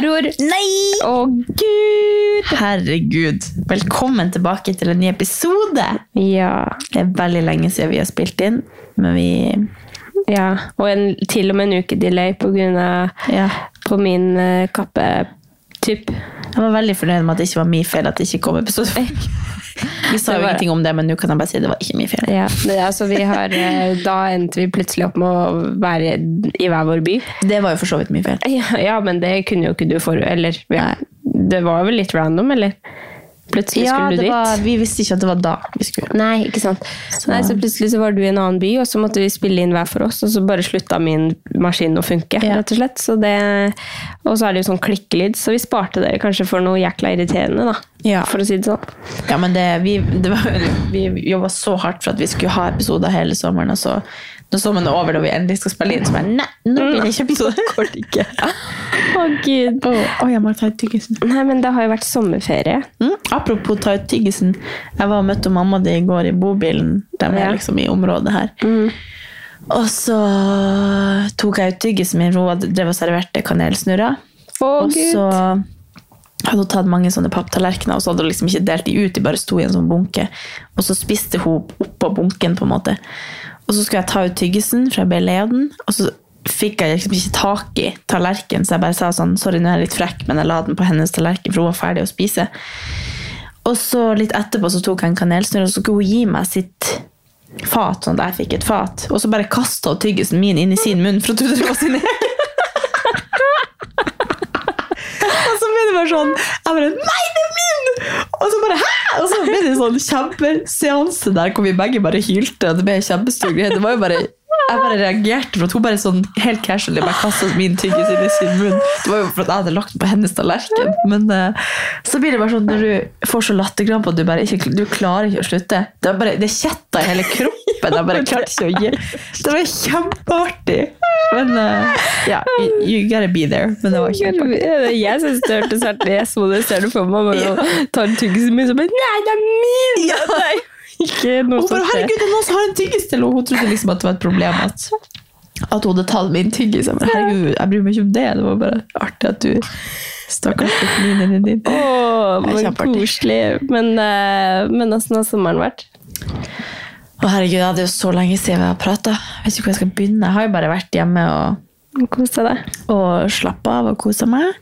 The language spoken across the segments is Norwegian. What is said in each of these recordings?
terror. Nei! Å, gud! Herregud. Velkommen tilbake til en ny episode. Ja. Det er veldig lenge siden vi har spilt inn, men vi ja. Og en, til og med en uke delay på grunn av ja. på min uh, kappe-typ. Jeg var veldig fornøyd med at det ikke var min feil at det ikke kom episode. Vi sa jo ingenting om det, men nå kan jeg bare si det var ikke min feil. Ja, altså, vi har, eh, da endte vi plutselig opp med å være i hver vår by. Det var jo for så vidt min feil. Ja, ja men det kunne jo ikke du for... Eller, ja. Det var vel litt random, eller? Plutselig Ja, skulle du dit. var, vi visste ikke at det var da vi skulle. Nei, ikke sant. Så. Nei, så plutselig så var du i en annen by, og så måtte vi spille inn hver for oss, og så bare slutta min maskin å funke, Ja. rett og slett. Så det, og så er det jo sånn klikkelyd, så vi sparte dere kanskje for noe jækla irriterende, da. Ja. For å si det sånn. Ja, men det, vi, det var, vi jobba så hardt for at vi skulle ha episoder hele sommeren, og så når sommeren er over og vi endelig skal spille inn, så bare nei, nå blir det ikke. Går det ikke. Å, gud. Å, jeg må ta ut tyggisen. Nei, men det har jo vært sommerferie. Mm. Apropos ta ut tyggisen. Jeg var og møtte mamma di i går i bobilen. De er Ja. liksom i området her. Og så tok jeg ut tyggisen min, hun drevet og serverte kanelsnurrer. Å, og så hadde hun tatt mange sånne papptallerkener, og så hadde hun liksom ikke delt de ut, de bare sto i en sånn bunke. Og så spiste hun oppå bunken, på en måte. Og så skulle jeg ta ut tyggisen, for jeg ble lei. Og så fikk jeg liksom ikke tak i tallerkenen, så jeg bare sa sånn, sorry, nå er jeg litt frekk, men jeg la den på hennes tallerken, for hun var ferdig å spise. Og så litt etterpå så tok jeg en kanelsnurr, og så skulle hun gi meg sitt fat, sånn at jeg fikk et fat. Og så bare kasta hun tyggisen min inn i sin munn, for hun trodde det var sin egen. Og så ble det bare sånn Jeg bare Nei, det er min! Og så bare Hæ? Og så ble det en sånn kjempeseanse der hvor vi begge bare hylte, og det ble kjempestor greie. Det var jo bare jeg bare reagerte for at hun bare sånn helt casually bare kastet min tyggis inn i sin munn. Det var jo for at jeg hadde lagt den på hennes tallerken. Men uh, så blir det bare sånn når du får så latterkrampe at du bare ikke du klarer ikke å slutte. Det, bare, det kjetta i hele kroppen. Jeg bare klarte ikke å gi. Det var kjempeartig. Men uh, ja, you, gotta be there. Men det var kjempeartig. Jeg syns det hørtes artig Jeg så det, ser det for meg. Bare tar tyggisen min, så bare Nei, det er min! Ja. Ikke noe som skjer. herregud, det er noen som har en tyggis til henne. Hun trodde liksom at det var et problem at, at hun hadde tatt min tyggis. Men herregud, jeg bryr meg ikke om det. Det var bare artig at du stakkars tok min din. Åh, men koselig. Men, eh, men åssen har sommeren vært? Å herregud, det er jo så lenge siden vi har. Jeg vet ikke hvor jeg skal begynne. Jeg har jo bare vært hjemme og, Kos deg. og slappet av og kose meg.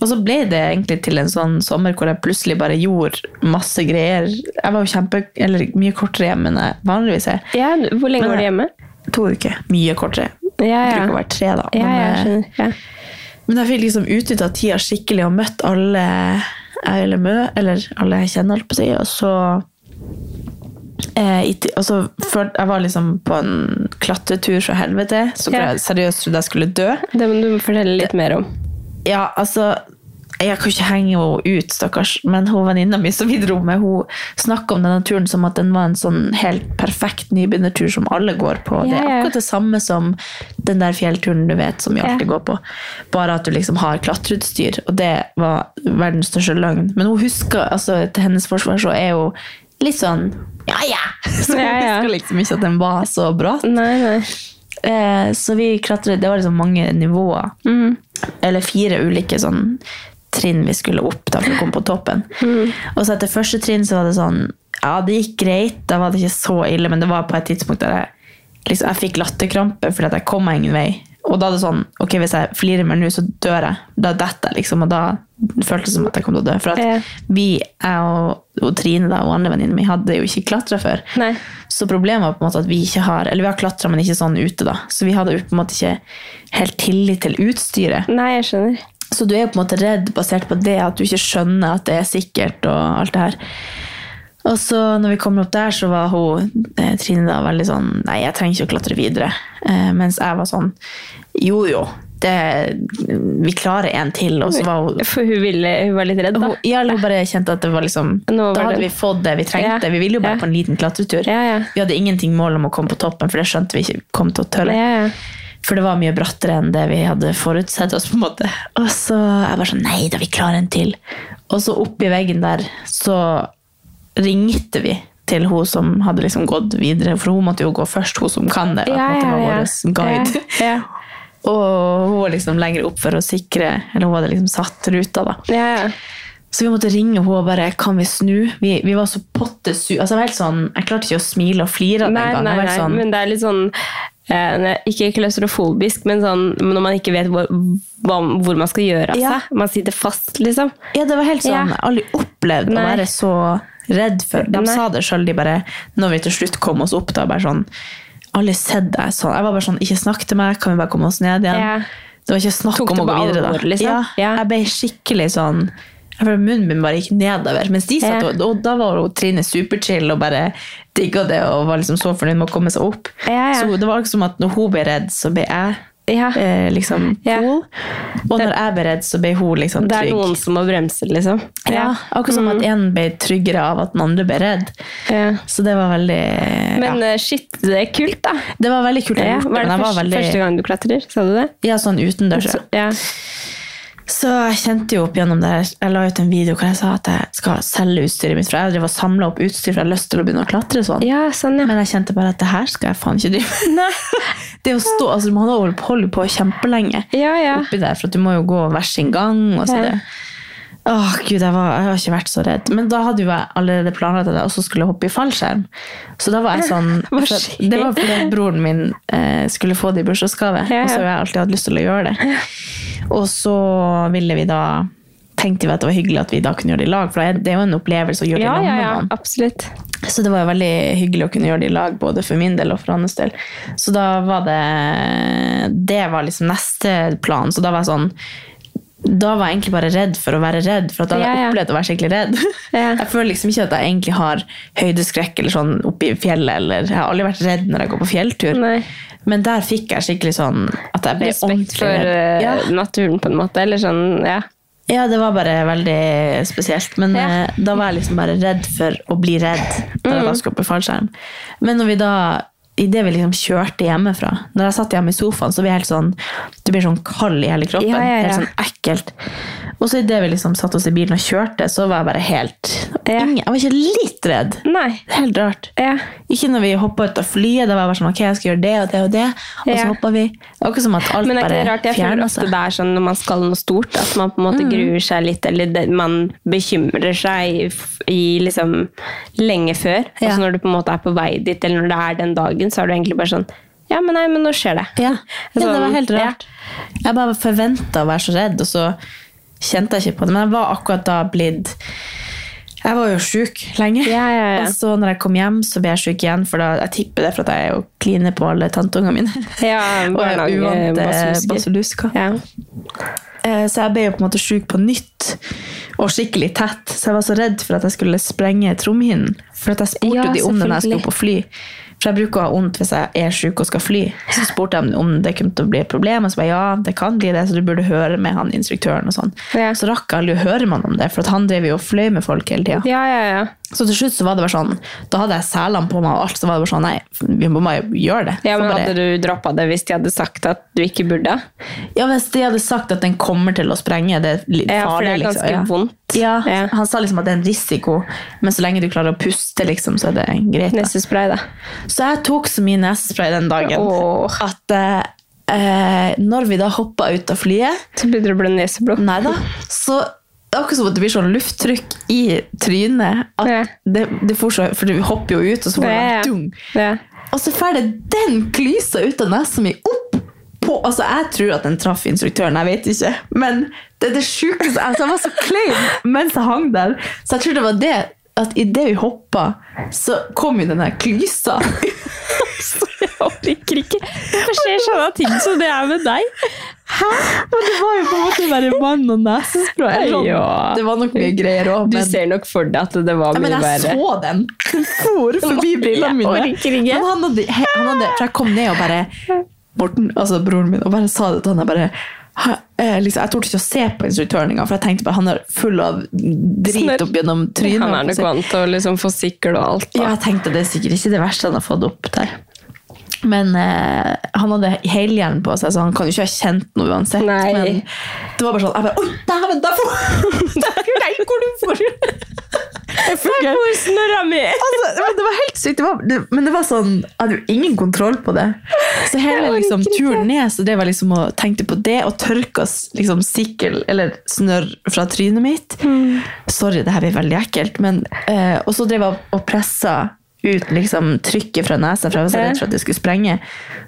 Og så ble det egentlig til en sånn sommer hvor jeg plutselig bare gjorde masse greier. Jeg var jo kjempe, eller mye kortere hjemme enn jeg vanligvis er. Ja, hvor lenge Men var du hjemme? To uker. Mye kortere. Ja, ja. bruker å være tre da. Ja, Men, jeg eh, skjønner. Ja. Men jeg fikk liksom utnytta tida skikkelig og møtt alle jeg eller mø, eller alle jeg kjenner, holdt på å si. Og så eh, og Jeg var liksom på en klatretur så helvete, så Ja. jeg seriøst trodde jeg skulle dø. Det må du fortelle litt mer om. Ja, altså Jeg kan ikke henge henne ut, stakkars, men hun venninna mi som vi dro med, hun snakka om denne turen som at den var en sånn helt perfekt nybegynnertur som alle går på. Det er Ja, ja. akkurat det samme som den der fjellturen du vet som vi alltid går på. Bare at du liksom har klatreutstyr, og det var verdens største løgn. Men hun husker, altså til hennes forsvar så er hun litt sånn ja, ja! Så Ja, ja. husker liksom ikke at den var så bratt. Nei, nei. Eh, så vi klatret, det var liksom mange nivåer. Mm. Eller fire ulike sånn trinn vi skulle opp da, for å komme på toppen. Og så etter første trinn så var det sånn, ja det gikk greit, da var det ikke så ille, men det var på et tidspunkt der jeg, liksom, jeg fikk latterkrampe fordi at jeg kom meg ingen vei. Og da er det sånn, ok hvis jeg flirer meg nå så dør jeg, da detter jeg liksom, og da føltes det som at jeg kom til å dø. For at Ja. vi, jeg og, og Trine da, og andre venninner mi hadde jo ikke klatret før. Nei. Så problemet var på en måte at vi ikke har, eller vi har klatra, men ikke sånn ute da. Så vi hadde jo på en måte ikke helt tillit til utstyret. Nei, jeg skjønner. Så du er jo på en måte redd basert på det, at du ikke skjønner at det er sikkert og alt det her. Og så når vi kommer opp der, så var hun, eh, Trine da veldig sånn, nei, jeg trenger ikke å klatre videre. Eh, mens jeg var sånn, jo jo, det, vi klarer en til. Og så var hun, For hun, ville, hun var litt redd, da. hun, ja, hun bare kjente at det var liksom, var da hadde det- vi fått det vi trengte. Ja, Vi ville jo bare ja. på en liten klatretur. Ja. Vi hadde ingenting mål om å komme på toppen, for det skjønte vi ikke kom til å tørre. For det var mye brattere enn det vi hadde forutsett oss. på en måte. Og så jeg bare sånn, nei da, vi klarer en til. Og så oppi veggen der så ringte vi til hun som hadde liksom gått videre, for hun måtte jo gå først, hun som kan det. Ja, ja, ja. vår guide. Ja. Og hun var liksom lenger opp for å sikre Eller hun hadde liksom satt ruta, da. Ja, ja. Så vi måtte ringe henne og bare Kan vi snu? Vi, vi var så pottesu... Altså, jeg, var helt sånn, jeg klarte ikke å smile og flire den Nei, gang. nei, nei, sånn, men det er litt sånn Ikke klaustrofobisk, men sånn når man ikke vet hvor, hvor man skal gjøre av Ja. seg. Man sitter fast, liksom. Ja, det var helt sånn Ja. Aldri opplevd Nei. å være så redd for De Nei. sa det sjøl, de bare Når vi til slutt kom oss opp, da bare sånn Aldri sett deg sånn. Jeg var bare sånn Ikke snakk til meg, kan vi bare komme oss ned igjen? Ja. Det var ikke snakk om å gå videre, da. liksom? Ja. Jeg ble skikkelig sånn Munnen min bare gikk nedover. Mens de satt, Ja. og, da var hun Trine superchill og bare digga det og var liksom så fornøyd med å komme seg opp. Ja, ja. Så det var liksom som at når hun ble redd, så ble jeg Ja. eh, liksom Ja. cool. Og når jeg ble redd, så ble hun liksom trygg. Det er noen som må bremse, liksom. Ja, akkurat som at en ble tryggere av at den andre ble redd. Ja. Så det var veldig Men ja. eh, shit, det er kult, da. Det var veldig kult Ja, var det første, veldig første gang du klatrer? Sa du det? Ja, sånn utendørs. ja. Så, ja. Så jeg kjente jo opp gjennom det. Jeg la ut en video hvor jeg sa at jeg skal selge utstyret mitt. For jeg drev og samla opp utstyr, for jeg har lyst til å begynne å klatre sånn. ja, sånn, ja. Men jeg kjente bare at det her skal jeg faen ikke drive med. Det å stå, altså Man holder på kjempelenge Ja, ja. oppi der, for du må jo gå hver sin gang. Og så det. Åh, gud, jeg, var, jeg har ikke vært så redd. Men da hadde jo jeg allerede planlagt at jeg også skulle hoppe i fallskjerm. Så da var jeg sånn for? Det var fordi broren min eh, skulle få det i bursdagsgave. Ja, ja. Og så har jeg alltid hatt lyst til å gjøre det. Og så ville vi da tenkte vi at det var hyggelig at vi da kunne gjøre det i lag. For det er- jo en opplevelse å gjøre Ja, det i lag ja, med ja, absolutt. Så det var jo veldig hyggelig å kunne gjøre det i lag, både for min del og for hans del. Så da var det Det var liksom neste plan. Så da var jeg sånn da var jeg egentlig bare redd for å være redd, for at da hadde jeg Ja, ja. opplevd å være skikkelig redd. Ja. Jeg føler liksom ikke at jeg egentlig har høydeskrekk eller sånn oppe i fjellet. Eller, jeg har aldri vært redd når jeg går på fjelltur. Nei. Men der fikk jeg skikkelig sånn at jeg ble Respekt for Ja. naturen, på en måte. Eller sånn, ja. Ja, det var bare veldig spesielt. Men Ja. eh, da var jeg liksom bare redd for å bli redd da Mm. jeg da skulle opp i fallskjerm. Men når vi da, idet vi liksom kjørte hjemmefra Når jeg satt hjemme i sofaen, så blir jeg helt sånn Du blir sånn kald i hele kroppen. Ja, ja, ja. Helt sånn ekkelt. Og så idet vi liksom satte oss i bilen og kjørte, så var jeg bare helt Ja. ingen, Jeg var ikke litt redd. Nei. Helt rart. Ja. Ikke når vi hoppa ut av flyet. Da var jeg bare sånn Ok, jeg skal gjøre det og det og det. Og så Ja. hoppa vi. Det var ikke som at alt Men det er ikke bare rart, jeg føler ofte det er sånn når man skal noe stort, at man på en måte gruer seg litt, eller det, man bekymrer seg i, i liksom lenge før. Og så når du på en måte er på vei dit, eller når det er den dagen, så er du egentlig bare sånn Ja, men nei, men nå skjer det. Ja, ja det Sånn, var helt rart. Jeg bare forventa å være så redd, og så kjente jeg ikke på det. Men jeg var akkurat da blitt Jeg var jo sjuk lenge. Ja, ja, ja. Og så når jeg kom hjem, så ble jeg sjuk igjen, for da, jeg tipper det for at jeg er jo kliner på alle tanteungene mine. Ja, og jeg er uvant barnehagebasilisker. basiluska. Ja. Eh, Så jeg ble jo på en måte sjuk på nytt, og skikkelig tett. Så jeg var så redd for at jeg skulle sprenge trommehinnen. For at jeg spurte Ja, de om det når jeg skulle på fly. For jeg bruker å ha vondt hvis jeg er syk og skal fly. Så spurte jeg om det kunne til å bli et problem, og så jeg ja, det kan bli det, så du burde høre med han instruktøren. og sånn. Ja. Så rakk aldri å høre med han om det, for han drev jo og fløy med folk hele tida. ja, ja, ja. Så til slutt så var det bare sånn, da hadde jeg selene på meg og alt, så var det bare sånn, nei, vi må bare gjøre det. Ja, men bare, Hadde du droppa det hvis de hadde sagt at du ikke burde? ja, hvis de hadde sagt at den kommer til å sprenge, det er litt farlig. Ja, for det er ganske liksom. ja. vondt. Ja, Ja. han sa liksom at det er en risiko, men så lenge du klarer å puste, liksom, så er det greit. Da. Nesespray, da. Så jeg tok så mye nesespray den dagen Åh. at eh, eh, når vi da hoppa ut av flyet, Så begynner det å bli neseblod. nei da, så det er akkurat som at det blir sånn lufttrykk i trynet. At Ja. det, det så, for du hopper jo ut, og så får det dung. Ja. Og så får det den klysa ut av nesa mi opp på Altså, jeg tror at den traff instruktøren, jeg vet ikke. Men det er det sjukeste altså, Jeg var så klein mens jeg hang der. Så jeg tror det var det at idet vi hoppa, så kom jo den der klysa. Jeg orker ikke. Hvorfor skjer sånne ting som det er med deg? Men det var jo på en måte bare mann og nesespray. sånn. Ja. Det var nok mye greier òg, Du ser nok for deg at det var ja, men jeg verre. så den. Den for forbi brillene mine. Jeg. Men han hadde, han hadde, for jeg kom ned og bare Morten, altså broren min, og bare sa det til han. Jeg bare eh, liksom, jeg torde ikke å se på instruktøren engang, for jeg tenkte bare han er full av drit opp gjennom trynet. Han er nok vant til å liksom få sikkel og alt. Ja, jeg tenkte det er sikkert ikke det verste han har fått opp der. Men eh, han hadde helhjelm på seg, så han kan jo ikke ha kjent noe uansett. Nei. Men det var bare sånn jeg bare, Oi, dæven, der får Nei, hvor du for! Hvor snørra mi! Altså, det var helt sykt. Det var, det, men det var sånn, jeg hadde jo ingen kontroll på det. Så hele liksom, turen ned så det var liksom å tenkte på det og tørka s- liksom, sikkel eller snørr fra trynet mitt. Sorry, det her blir veldig ekkelt. Men, eh, og så drev jeg og pressa ut liksom, trykket fra nesa, for jeg var så redd for at det skulle sprenge.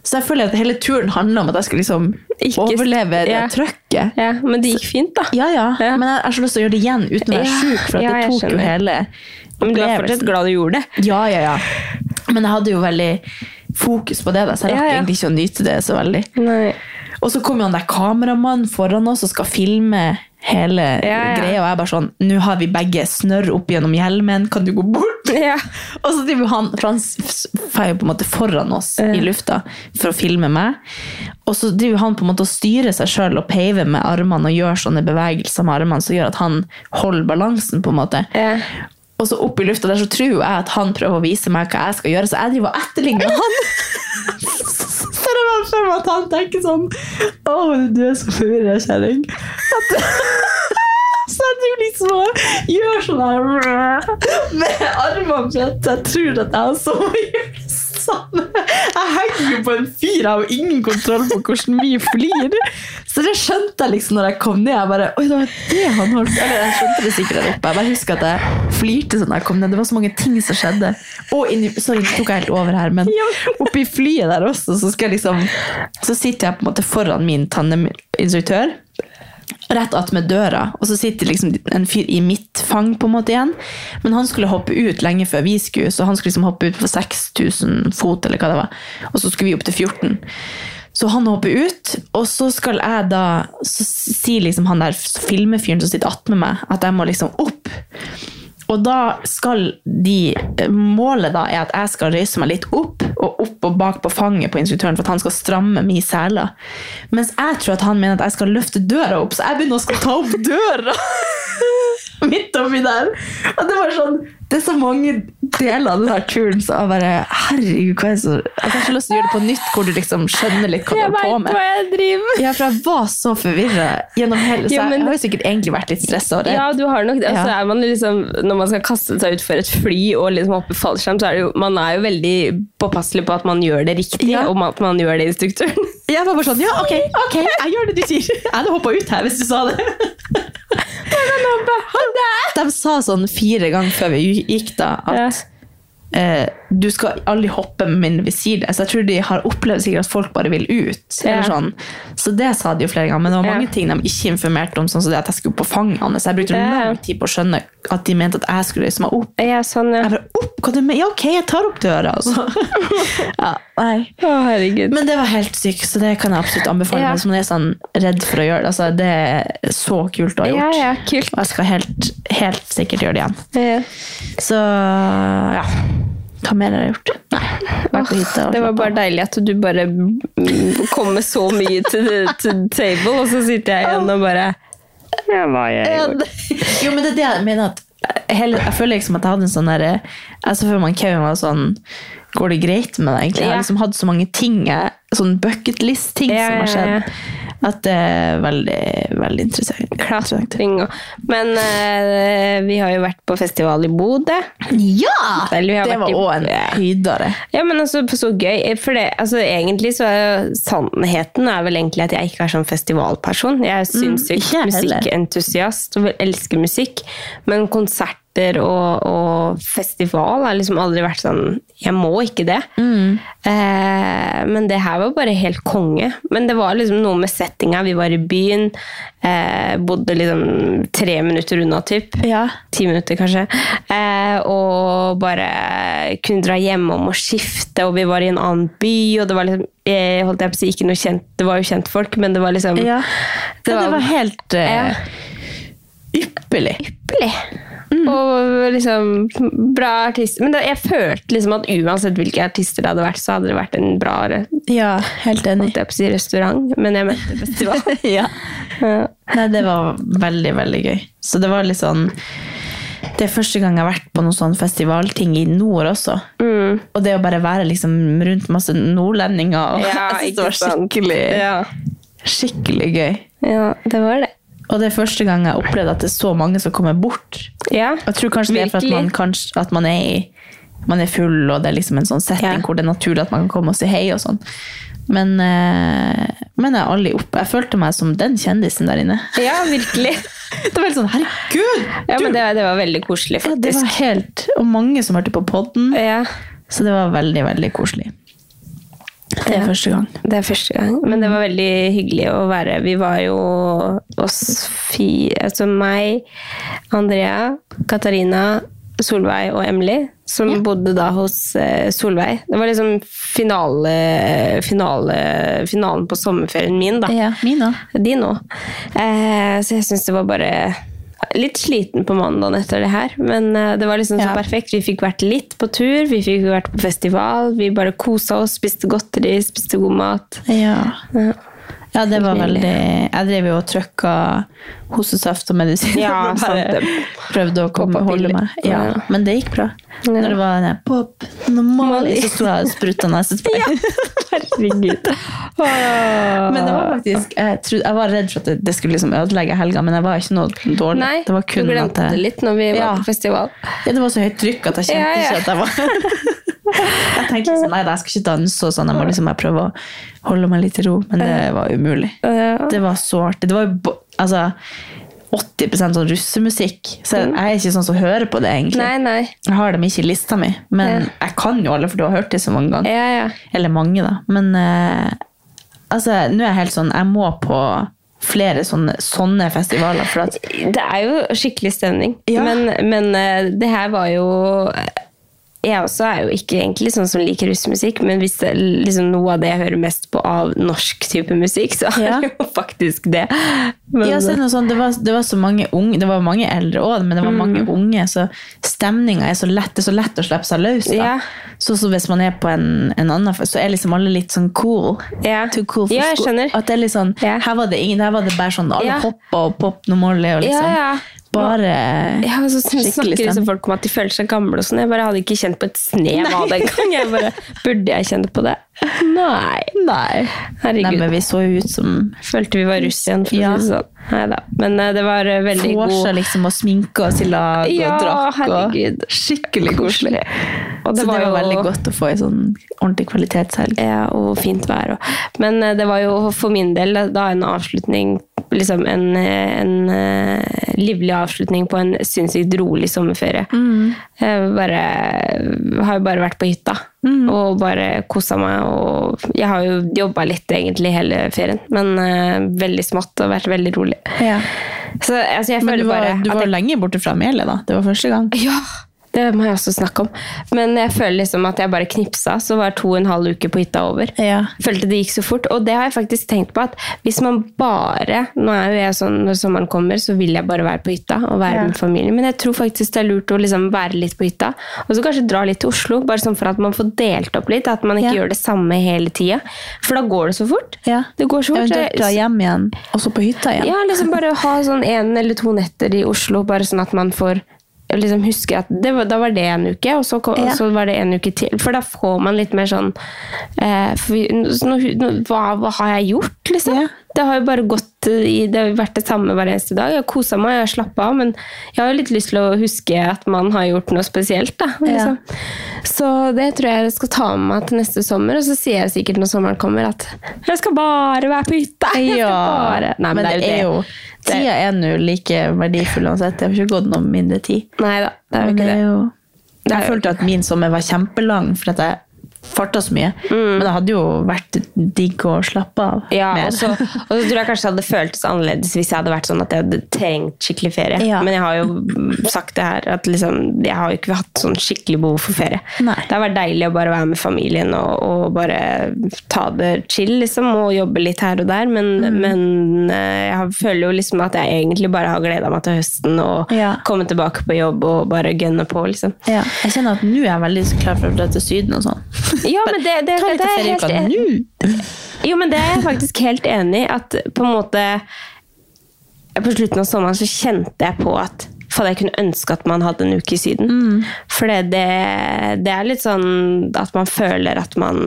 Så jeg føler at hele turen handler om at jeg skulle liksom, Ikke- overleve det ja. trykket. Ja, men det gikk fint, da. Ja, ja, Ja. men jeg jeg har så lyst til å gjøre det igjen uten å være Ja, sjuk, for ja, det tok jo hele Men du er fortsatt glad du gjorde det. Ja, ja, ja. Men jeg hadde jo veldig fokus på det, da, så jeg rakk egentlig ikke å nyte det så veldig. Nei. Og så kom jo han der kameramannen foran oss og skal filme hele Ja, ja. greia, og jeg bare sånn, nå har vi begge snørr opp gjennom hjelmen, kan du gå bort? Ja. Og så driver han, for han feier på en måte foran oss i lufta for å filme meg. Og så driver han på en måte og styrer seg selv og peiver med armene og gjør sånne bevegelser med armene som gjør at han holder balansen på en måte. Ja. Og så opp i lufta der så tror jeg at han prøver å vise meg hva jeg skal gjøre, så jeg driver og etterligner han. Var for meg at han tenker sånn Å, du er så forvirra, kjerring. Så jeg driver liksom gjør sånn her med armene, for jeg tror at jeg har sovet. Samme. Jeg henger jo på en fyr, jeg har ingen kontroll på hvordan vi flyr. Så det skjønte jeg liksom når jeg kom ned. Jeg bare, Oi, det var det han holdt Eller jeg skjønte det sikkert der oppe. Jeg bare husker at jeg flirte sånn da jeg kom ned. Det var så mange ting som skjedde. Og inni, sorry, nå tok jeg helt over her, men oppi flyet der også, så, liksom, så sitter jeg på en måte foran min tandeminstruktør rett attmed døra, og så sitter liksom en fyr i mitt fang på en måte igjen. Men han skulle hoppe ut lenge før vi skulle, så han skulle liksom hoppe ut på 6000 fot, eller hva det var. Og så skulle vi opp til 14. Så han hopper ut, og så skal jeg da Så sier liksom han der filmefyren som sitter attmed meg, at jeg må liksom opp. Og da skal de Målet da er at jeg skal røyse meg litt opp, og opp og bak på fanget på instruktøren for at han skal stramme min sele. Mens jeg tror at han mener at jeg skal løfte døra opp, så jeg begynner å ta opp døra. Midt oppi der. Og det var sånn Det er så mange deler av denne turen så jeg bare Herregud, hva er det så Jeg har så lyst til å gjøre det på nytt, hvor du liksom skjønner litt hva du holder på Jeg med. hva jeg driver med. Ja, for jeg var så forvirra gjennom hele Så Jo, men- jeg har jo sikkert egentlig vært litt stressa og redd. Ja, du har nok det. Altså, Ja. man liksom, når man skal kaste seg utfor et fly og liksom hoppe fallskjerm, så er det jo, man er jo veldig påpasselig på at man gjør det riktig, Ja. og at man gjør det instruktøren. Jeg var bare sånn, ja, ok, ok, jeg gjør det du sier. Jeg hadde hoppet ut her hvis du sa det. De sa sånn fire ganger før vi gikk da, at du skal aldri hoppe med min visir. Så jeg tror de har opplevd sikkert at folk bare vil ut. Eller sånn. Så det sa de jo flere ganger, men det var mange Ja. ting de ikke informerte om, sånn som det at jeg skulle på fanget hans. Jeg brukte Ja. lang tid på å skjønne at de mente at jeg skulle reise meg opp. Ja, sånn, ja. Jeg bare, opp, hva du mener? Ja, ok, jeg tar opp døra. Altså. ja, nei. Å, herregud. Men det var helt sykt, så det kan jeg absolutt anbefale. Ja. Som man er sånn redd for å gjøre det. Altså, det er så kult å ha gjort. ja, kult. Og jeg skal helt, helt sikkert gjøre det igjen. Ja. Så ja. Hva mer har jeg gjort? Nei. Og Det var bare deilig at du bare kom med så mye til til table, og så sitter jeg igjen og bare Ja, var jeg Jo, men det er det jeg mener at hele, Jeg føler liksom at jeg hadde en sånn derre Jeg så for meg Kevin var sånn Går det greit med deg, egentlig? Jeg har liksom hatt så mange ting, jeg- sånn bucketlist-ting Ja, som har ja, skjedd, ja. At det er veldig, veldig interessant. interessant. Klatring og Men uh, vi har jo vært på festival i Bodø. Ja! Eller Det var òg en Ja. høydare. Ja, men altså, så gøy. For det, altså, egentlig så er jo sannheten er vel egentlig at jeg ikke er sånn festivalperson. Jeg er sinnssykt mm, musikkentusiast og elsker musikk. Men konserter og, og festival har liksom aldri vært sånn Jeg må ikke det. Eh, men det her var bare helt konge. Men det var liksom noe med settinga. Vi var i byen. Eh, bodde liksom tre minutter unna, typ. Ja. Ti minutter, kanskje. Eh, og bare kunne dra hjemom og skifte, og vi var i en annen by, og det var liksom jeg holdt jeg på å si, ikke noe kjent, Det var jo kjentfolk, men det var liksom ja. Det Det, var- var, helt uh, Ja. ypperlig. Ypperlig. Og liksom bra artister. Men det, jeg følte liksom at uansett hvilke artister det hadde vært, så hadde det vært en bra Ja, helt enig. jeg på å si, restaurant. Men jeg mente festival. ja. Ja. Nei, det var veldig, veldig gøy. Så det var litt sånn Det det er første gang jeg har vært på noen sånn festivalting i nord også. Mm. Og det å bare være liksom rundt masse nordlendinger. Og Ja, det var skikkelig, Ja. skikkelig gøy. ja, det var det. Og det er første gang jeg opplevde at det er så mange som kommer bort. Ja, Jeg tror kanskje det er for at man, kanskje, at man, er, i, man er full, og det er liksom en sånn setting Ja. hvor det er naturlig at man kan komme og si hei og sånn. Men, eh, men jeg, aldri opp. jeg følte meg som den kjendisen der inne. ja virkelig. Det var helt sånn, herregud! Ja, men det, det var veldig koselig, Ja, det var helt, og mange som hørte på podden, Ja, så det var veldig, veldig koselig. Det er første gang. det er første gang. Men det var veldig hyggelig å være Vi var jo oss fire Altså meg, Andrea, Katarina, Solveig og Emily, som bodde da hos eh, Solveig. Det var liksom finale, finale, finalen på sommerferien min, da. Ja, Mina. Din òg. Eh, så jeg syns det var bare Litt sliten på mandagen etter det her, men eh, det var liksom så Ja. perfekt. Vi fikk vært litt på tur, vi fikk vært på festival, vi bare kosa oss, spiste godteri, spiste god mat. Ja. Ja. Ja, det var veldig Jeg drev jo og trykka hostesaft og medisin. Ja, sant prøvde å komme, holde meg. Ja, Ja. Men det gikk bra. Ja. Når det var den pop, normal, så sto jeg og spruta nesespray. Herregud. Men det var faktisk jeg, trodde, jeg var redd for at det, skulle liksom ødelegge helga, men jeg var ikke noe dårlig. Nei, det var kun du glemte det litt når vi var Ja. på festival. ja, det var så høyt trykk at jeg kjente Ja, ja. ikke at jeg var Jeg tenkte liksom, nei, jeg skal ikke danse og sånn, jeg må liksom bare prøve å holde meg litt i ro, men det var umulig. Ja. Det var så artig. Det var jo altså, 80% sånn russemusikk, så jeg er ikke sånn som hører på det, egentlig. Nei, nei. Jeg har dem ikke i lista mi, men Ja. jeg kan jo alle, for du har hørt det så mange ganger. Ja, ja. Eller mange, da. Men uh, altså, nå er jeg helt sånn Jeg må på flere sånne, sånne festivaler. For at Det er jo skikkelig stemning. Men, men uh, det her var jo Jeg også er jo ikke egentlig sånn som liker russmusikk, men hvis det liksom noe av det jeg hører mest på av norsk type musikk, så er Ja. det jo faktisk det. Men, ja, så noe sånn, det, var, det var så mange unge Det var mange eldre òg, men det var Mm. mange unge, så stemninga er så lett Det er så lett å slippe seg løs. Ja. Så, så hvis man er på en, en annen fest, så er liksom alle litt sånn cool. Ja. Too cool for Ja, jeg skjønner. At det er litt sånn. Her var det ingen, her var det bare sånn alle Ja. hoppa og pop noe Molly og liksom. Bare ja, så skikkelig snakker liksom folk om at de føler seg gamle og sånn. Jeg bare hadde ikke kjent på et snev av det engang. Burde jeg kjenne på det? Nei. Nei. Herregud. Nei, men vi så jo ut som Følte vi var russ igjen, for Ja. sånn. Neida. Men eh, det var eh, veldig Forsa, god liksom å sminke oss i lag Ja, og drakk. herregud. Og skikkelig koselig. Så det var jo- veldig godt å få en sånn ordentlig kvalitetshelg. Ja, og fint vær. Og. Men eh, det var jo for min del da en avslutning liksom en, en livlig avslutning på en sinnssykt rolig sommerferie. Jeg bare, har jo bare vært på hytta og bare kosa meg. Og jeg har jo jobba litt egentlig hele ferien, men uh, veldig smått og vært veldig rolig. Så altså, jeg Men du var, bare du var jeg lenge borte fra melet, da. Det var første gang. ja, det må jeg også snakke om. Men jeg føler liksom at jeg bare knipsa, så var to og en halv uke på hytta over. Ja. Følte det gikk så fort. Og det har jeg faktisk tenkt på at hvis man bare Nå er jo jeg sånn når sommeren kommer, så vil jeg bare være på hytta og være Ja. med familien. Men jeg tror faktisk det er lurt å liksom være litt på hytta. Og så kanskje dra litt til Oslo, bare sånn for at man får delt opp litt. At man ikke Ja. gjør det samme hele tida. For da går det så fort. Ja. Det går så fort. Eventuelt dra hjem igjen, og så på hytta igjen. Ja, liksom bare ha sånn en eller to netter i Oslo, bare sånn at man får liksom husker at det var, da var det en uke, og så, kom, Ja. og så var det en uke til. For da får man litt mer sånn eh, for, nå, nå, hva, hva har jeg gjort, liksom? Ja. Det har jo bare gått i, det har vært det samme hver eneste dag. Jeg har kosa meg, jeg har slappa av, men jeg har jo litt lyst til å huske at man har gjort noe spesielt. Da, liksom. Så det tror jeg jeg skal ta med meg til neste sommer, og så sier jeg sikkert når sommeren kommer at jeg skal bare være på hytta! Jeg skal Ja, bare. Nei, men det er jo Det- Tida er nå like verdifull uansett. Det har ikke gått noe mindre tid. Nei da, det er jo ikke det det. er jo er Jeg følte at min sommer var kjempelang, for at jeg farta så mye. Mm. Men det hadde jo vært digg å slappe av Ja, mer. og så, og så tror jeg kanskje det hadde føltes annerledes hvis jeg hadde vært sånn at jeg hadde trengt skikkelig ferie. Ja. Men jeg har jo sagt det her, at liksom, jeg har jo ikke hatt sånn skikkelig behov for ferie. Nei. Det har vært deilig å bare være med familien og, og bare ta det chill, liksom, og jobbe litt her og der. Men, Mm. men eh, jeg føler jo liksom at jeg egentlig bare har gleda meg til høsten og Ja. komme tilbake på jobb og bare gønne på, liksom. Ja, jeg kjenner at nå er jeg veldig klar for å dra til Syden og sånn. Ja, men det, det, Ta litt ferieuke er nå! Jo, men det er jeg faktisk helt enig i. At på en måte På slutten av sommeren så kjente jeg på at for jeg kunne ønske at man hadde en uke i Syden. Mm. For det, det er litt sånn at man føler at man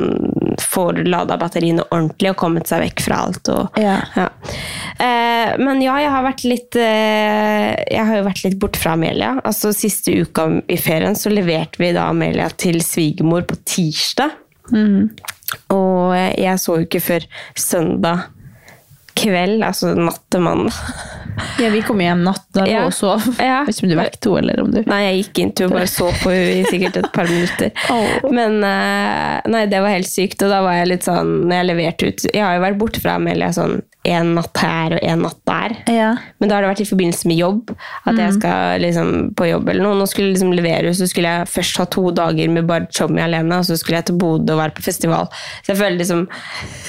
får lada batteriene ordentlig og kommet seg vekk fra alt. Og, Ja. Eh, men ja, jeg har vært litt eh, Jeg har jo vært litt borte fra Amelia. Altså Siste uka i ferien så leverte vi da Amelia til svigermor på tirsdag. Mm. Og jeg så jo ikke før søndag kveld, altså natt til mandag. Ja, vi kom hjem natt der Ja. og sov. Ja. Hvis du vekket henne, eller om du Nei, jeg gikk inn til og bare så på henne i sikkert et par minutter. oh. Men eh, nei, det var helt sykt. Og da var jeg litt sånn Når jeg leverte ut Jeg har jo vært borte fra Amelia sånn en natt her og en natt der. Ja. Men da har det vært i forbindelse med jobb. At jeg skal liksom på jobb eller noe. Nå skulle jeg liksom levere, så skulle jeg først ha to dager med bare Chommy alene, og så skulle jeg til Bodø og være på festival. Så jeg føler liksom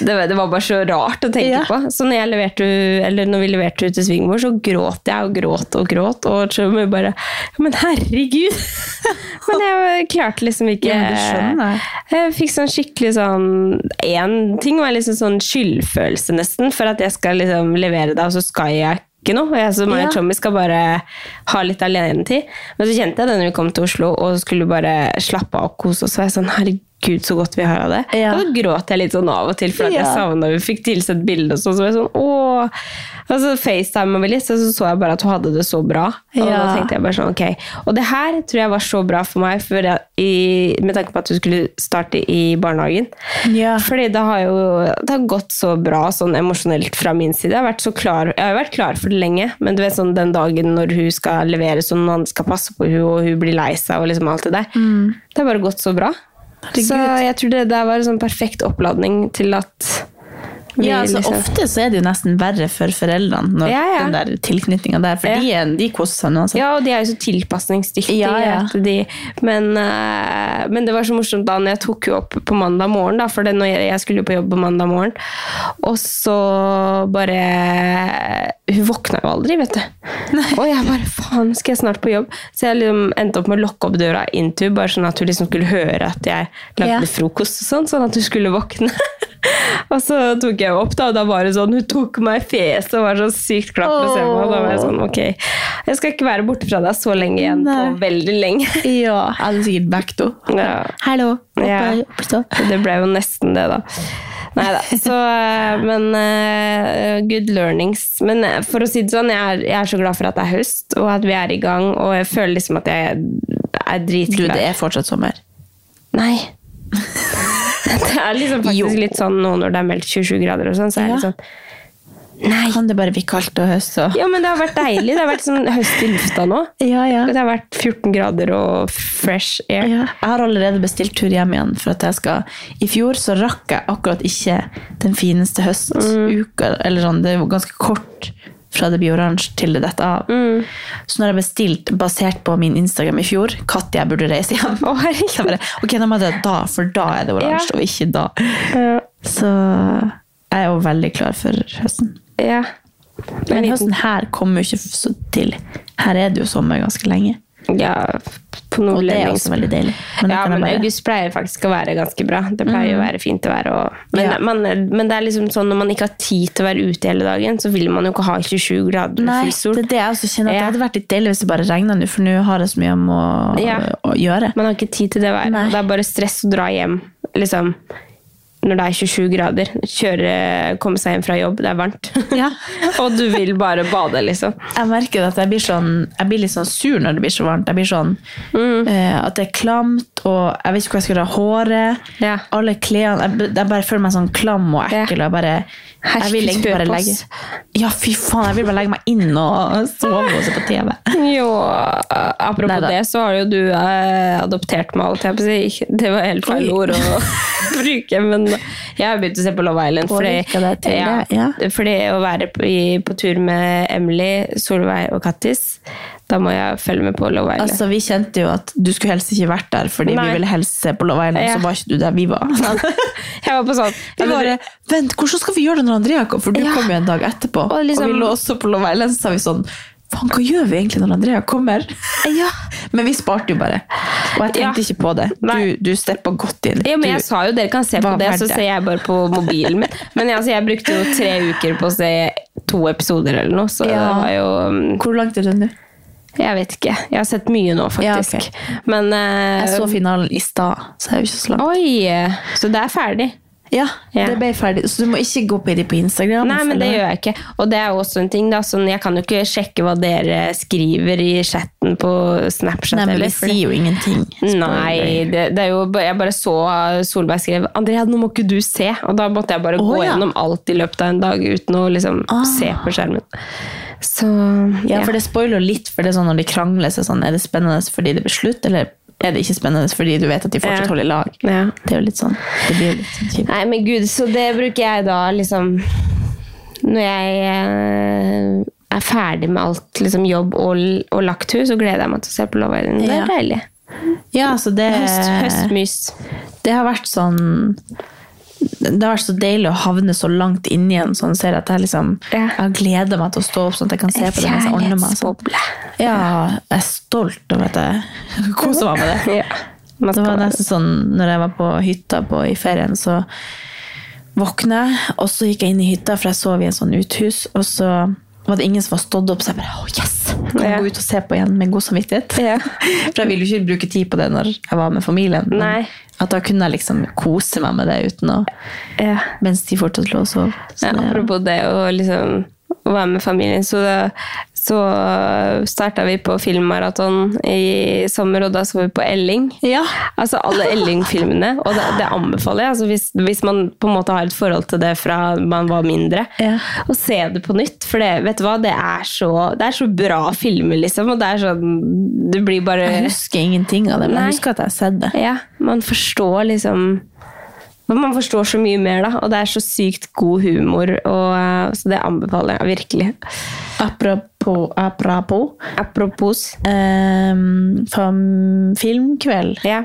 det, var- det var bare så rart å tenke Ja. på. Så når, jeg leverte, eller når vi leverte ut til svigermor, så gråt jeg og gråt og gråt. Og Chommy bare Men herregud! Men jeg klarte liksom ikke Ja, jeg fikk sånn skikkelig sånn Én ting var liksom sånn skyldfølelse, nesten, for at jeg skal liksom levere deg, og så skal jeg ikke noe. Og Jeg, så meg Ja. og Tommy skal bare ha litt alenetid. Men så kjente jeg det når vi kom til Oslo og skulle bare slappe av og kose oss. Så var jeg sånn, herregud, så godt vi har av det. Ja. Og da gråt jeg litt sånn av og til, for at jeg Ja. savna Vi fikk tilsendt bilde, og så, så var jeg sånn åh. Og så facetima vi litt, og så så jeg bare at hun hadde det så bra. Og da tenkte jeg bare sånn, ok. Og det her tror jeg var så bra for meg, for jeg, i, med tanke på at hun skulle starte i barnehagen. Ja. Fordi det har jo det har gått så bra sånn emosjonelt fra min side. Jeg har, vært så klar, jeg har vært klar for det lenge, men du vet sånn den dagen når hun skal levere, sånn, noen andre skal passe på hun, og hun blir lei seg, og liksom alt det der. Det har bare gått så bra. Så jeg tror det der var en sånn perfekt oppladning til at Ja, altså liksom- Ofte så er det jo nesten verre for foreldrene, når Ja, ja. den der tilknytninga der, for Ja. de, de koser seg uansett. Ja, og de er jo så tilpasningsdyktige. De, men, eh, men det var så morsomt da når jeg tok henne opp på mandag morgen, da, for jeg, jeg skulle jo på jobb på mandag morgen, og så bare Hun våkna jo aldri, vet du. Og jeg bare faen, skal jeg snart på jobb? Så jeg liksom endte opp med å lukke opp døra inn til henne, bare sånn at hun liksom skulle høre at jeg lagde frokost og sånn, sånn at hun skulle våkne. og så tok jeg henne opp, da, og da var det sånn, hun tok meg i fjeset og var så sykt klapp med å. Og da var jeg sånn, ok, jeg skal ikke være borte fra deg så lenge igjen, Nei. på veldig lenge. Ja, jeg hadde sikkert back to. Ja. Hallo! Ja. Det ble jo nesten det, da. Nei da. Så, eh, men uh, good learnings. Men uh, for å si det sånn, jeg er, jeg er så glad for at det er høst, og at vi er i gang, og jeg føler liksom at jeg er Du, det er fortsatt sommer. Nei. Det er liksom faktisk Jo. litt sånn nå når det er meldt 27 grader og sånn, så er det Ja. sånn Nei. Kan det bare bli kaldt og høst og Ja, men det har vært deilig. Det har vært sånn høst i lufta nå. Ja, ja. Det har vært 14 grader og fresh air. Ja, jeg har allerede bestilt tur hjem igjen. for at jeg skal... I fjor så rakk jeg akkurat ikke den fineste høstuka. eller sånn, Det er jo ganske kort fra det blir oransje til det detter av. Så når jeg bestilt basert på min Instagram i fjor, når jeg burde reise hjem oh, så bare, ok, da må det da, for da er det oransje, Ja. og ikke da. Ja. Så jeg er jo veldig klar for høsten. Ja. Men En høsten her kommer jo ikke så til. Her er det jo sommer ganske lenge. Ja, på Og det er også veldig deilig. Men ja, men bare- august pleier faktisk å være ganske bra. Det pleier å være fint å være. Og, men, Ja. man, men det er liksom sånn når man ikke har tid til å være ute hele dagen, så vil man jo ikke ha 27 grader og full sol. det er det jeg også kjenner. At Ja. Det hadde vært litt deilig hvis det bare regna nå, for nå har jeg så mye om å, Ja. å gjøre. Man har ikke tid til det været. Det er bare stress å dra hjem liksom, når det er 27 grader. Kjøre, komme seg hjem fra jobb, det er varmt. Ja. og du vil bare bade, liksom. Jeg merker at jeg blir, sånn, jeg blir litt sånn sur når det blir så varmt. Jeg blir sånn, Mm. uh, At det er klamt, og jeg vet ikke hvor jeg skal ha håret. Ja. Alle klærne jeg, jeg bare føler meg sånn klam og ekkel. Og jeg jeg vil egentlig bare legge Ja, fy faen, jeg vil bare legge meg inn og sove og se på TV. Jo, apropos Neida. det, så har jo du eh, adoptert meg, alt jeg på å si. Det var helt feil ord å bruke, men jeg har begynt å se på Love Island. Fordi, det til ja, ja. fordi å være på, i, på tur med Emily, Solveig og Kattis, da må jeg følge med på Love Island. Altså, Vi kjente jo at du skulle helst ikke vært der, fordi Nei. vi ville helst se på Love Island, Ja. så var ikke du der vi var. jeg var på sånn Vi bare, vent, hvordan skal vi gjøre det når Andrea kom? For du Ja. kom jo en dag etterpå. Og Og, liksom- vi lå også på Love Island, så sa vi sånn Faen, hva gjør vi egentlig når Andrea kommer? Ja. Men vi sparte jo bare. Og jeg tenkte Ja. ikke på det. Du, du steppa godt inn. Ja, men Du- jeg sa jo dere kan se på det, var så ser jeg bare på mobilen min. Men altså, jeg brukte jo tre uker på å se to episoder eller noe, så Ja. det var jo um, Hvor langt er det nå? Jeg vet ikke. Jeg har sett mye nå, faktisk. Ja, Men uh, Jeg så finalen i stad, så det er jo ikke så langt. Oi! Så det er ferdig? Ja, Ja. det ble ferdig. Så du må ikke gå på det på Instagram. Nei, men det gjør jeg ikke. Og det er jo også en ting, da. Sånn, jeg kan jo ikke sjekke hva dere skriver i chatten på Snapchat. Nei, men vi sier jo ingenting. Nei, det, det er jo, jeg bare så Solveig skrev Andrea, nå må ikke du se. Og da måtte jeg bare oh, gå ja. gjennom alt i løpet av en dag uten å liksom Ah. se på skjermen. Så Ja, for det spoiler litt, for det er sånn når de krangler, så er sånn, er det spennende fordi det blir slutt, eller er det ikke spennende fordi du vet at de fortsatt holder lag? Ja. Det er jo litt sånn, det blir litt sånn kjipt. Nei, men gud, så det bruker jeg da liksom Når jeg eh, er ferdig med alt liksom jobb og, og lagt hus, så gleder jeg meg til å se på Love Island. Det er Ja. deilig. Ja, så det, Høst, høstmys. det har vært sånn det har vært så deilig å havne så langt inni en sånn serie at jeg liksom Ja. jeg gleder meg til å stå opp sånn at jeg kan se på det mens jeg ordner meg. Sånn. Ja, jeg er stolt over at jeg koser meg med det. Ja. Det var nesten sånn når jeg var på hytta på, i ferien, så våkna jeg, og så gikk jeg inn i hytta, for jeg sov i en sånn uthus, og så var det ingen som var stått opp, så jeg bare, oh yes! Kan gå ut og se på igjen med god samvittighet? For jeg ville jo ikke bruke tid på det når jeg var med familien. Nei. At da kunne jeg liksom kose meg med det uten å, mens de fortsatt lå og sov. Så Ja, det- apropos det å liksom å være med familien, så, det, så starta vi på filmmaraton i sommer, og da så vi på Elling. Ja. Altså alle Elling-filmene, og det, det anbefaler jeg. Altså hvis, hvis man på en måte har et forhold til det fra man var mindre, Ja. å se det på nytt. For det, vet du hva, det er, så, det er så bra filmer, liksom. Og det er sånn Du blir bare Jeg husker ingenting av det, men jeg husker at jeg har sett det. Ja, man forstår liksom Man forstår så mye mer, da, og det er så sykt god humor. Og, eh, så det anbefaler jeg virkelig. Apropos, apropos Apropos. Um, fra filmkveld, Ja.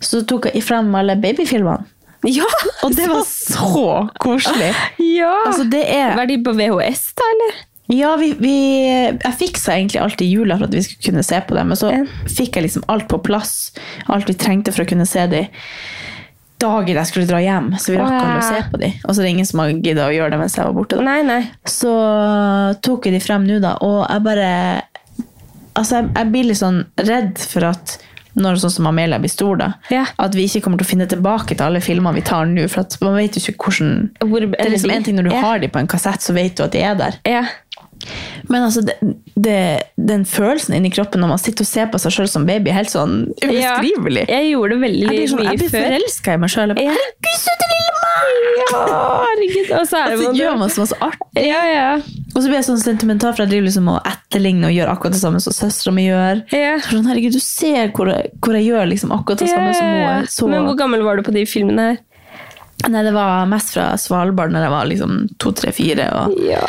så tok jeg fram alle babyfilmene. Ja! Og det var så koselig. ja. Altså, det er Var de på VHS, da, eller? Ja, vi, vi, jeg fiksa egentlig alt i jula for at vi skulle kunne se på dem, men så fikk jeg liksom alt på plass. Alt vi trengte for å kunne se de dagen jeg skulle dra hjem. Så vi rakk aldri å se på de. Og så er det ingen som har giddet å gjøre det mens jeg var borte. Nei, nei. Så tok jeg de frem nå, da, og jeg bare Altså, jeg, jeg blir litt sånn redd for at når sånn som Amelia blir stor, da, Ja. at vi ikke kommer til å finne tilbake til alle filmene vi tar nå. For man vet jo ikke hvordan Hvor Det er liksom en ting Når du Ja. har de på en kassett, så vet du at de er der. Ja. Men altså, det, det, den følelsen inni kroppen når man sitter og ser på seg sjøl som baby, er helt sånn ubeskrivelig. Ja, jeg gjorde det veldig blir, sånn, mye jeg blir før. forelska i meg sjøl. Herregud, søte lille meg! Ja, herregud. Og så det Så man- gjør man så masse artig. Ja, ja. Og så blir jeg sånn sentimental, for jeg driver liksom og etterligner og gjør akkurat det samme som søstera mi gjør. Ja. Så sånn, herregud, du ser hvor jeg, hvor jeg gjør liksom akkurat det samme som hun. Så, Men hvor gammel var du på de filmene her? Nei, det var mest fra Svalbard når jeg var liksom to, tre, fire. Ja,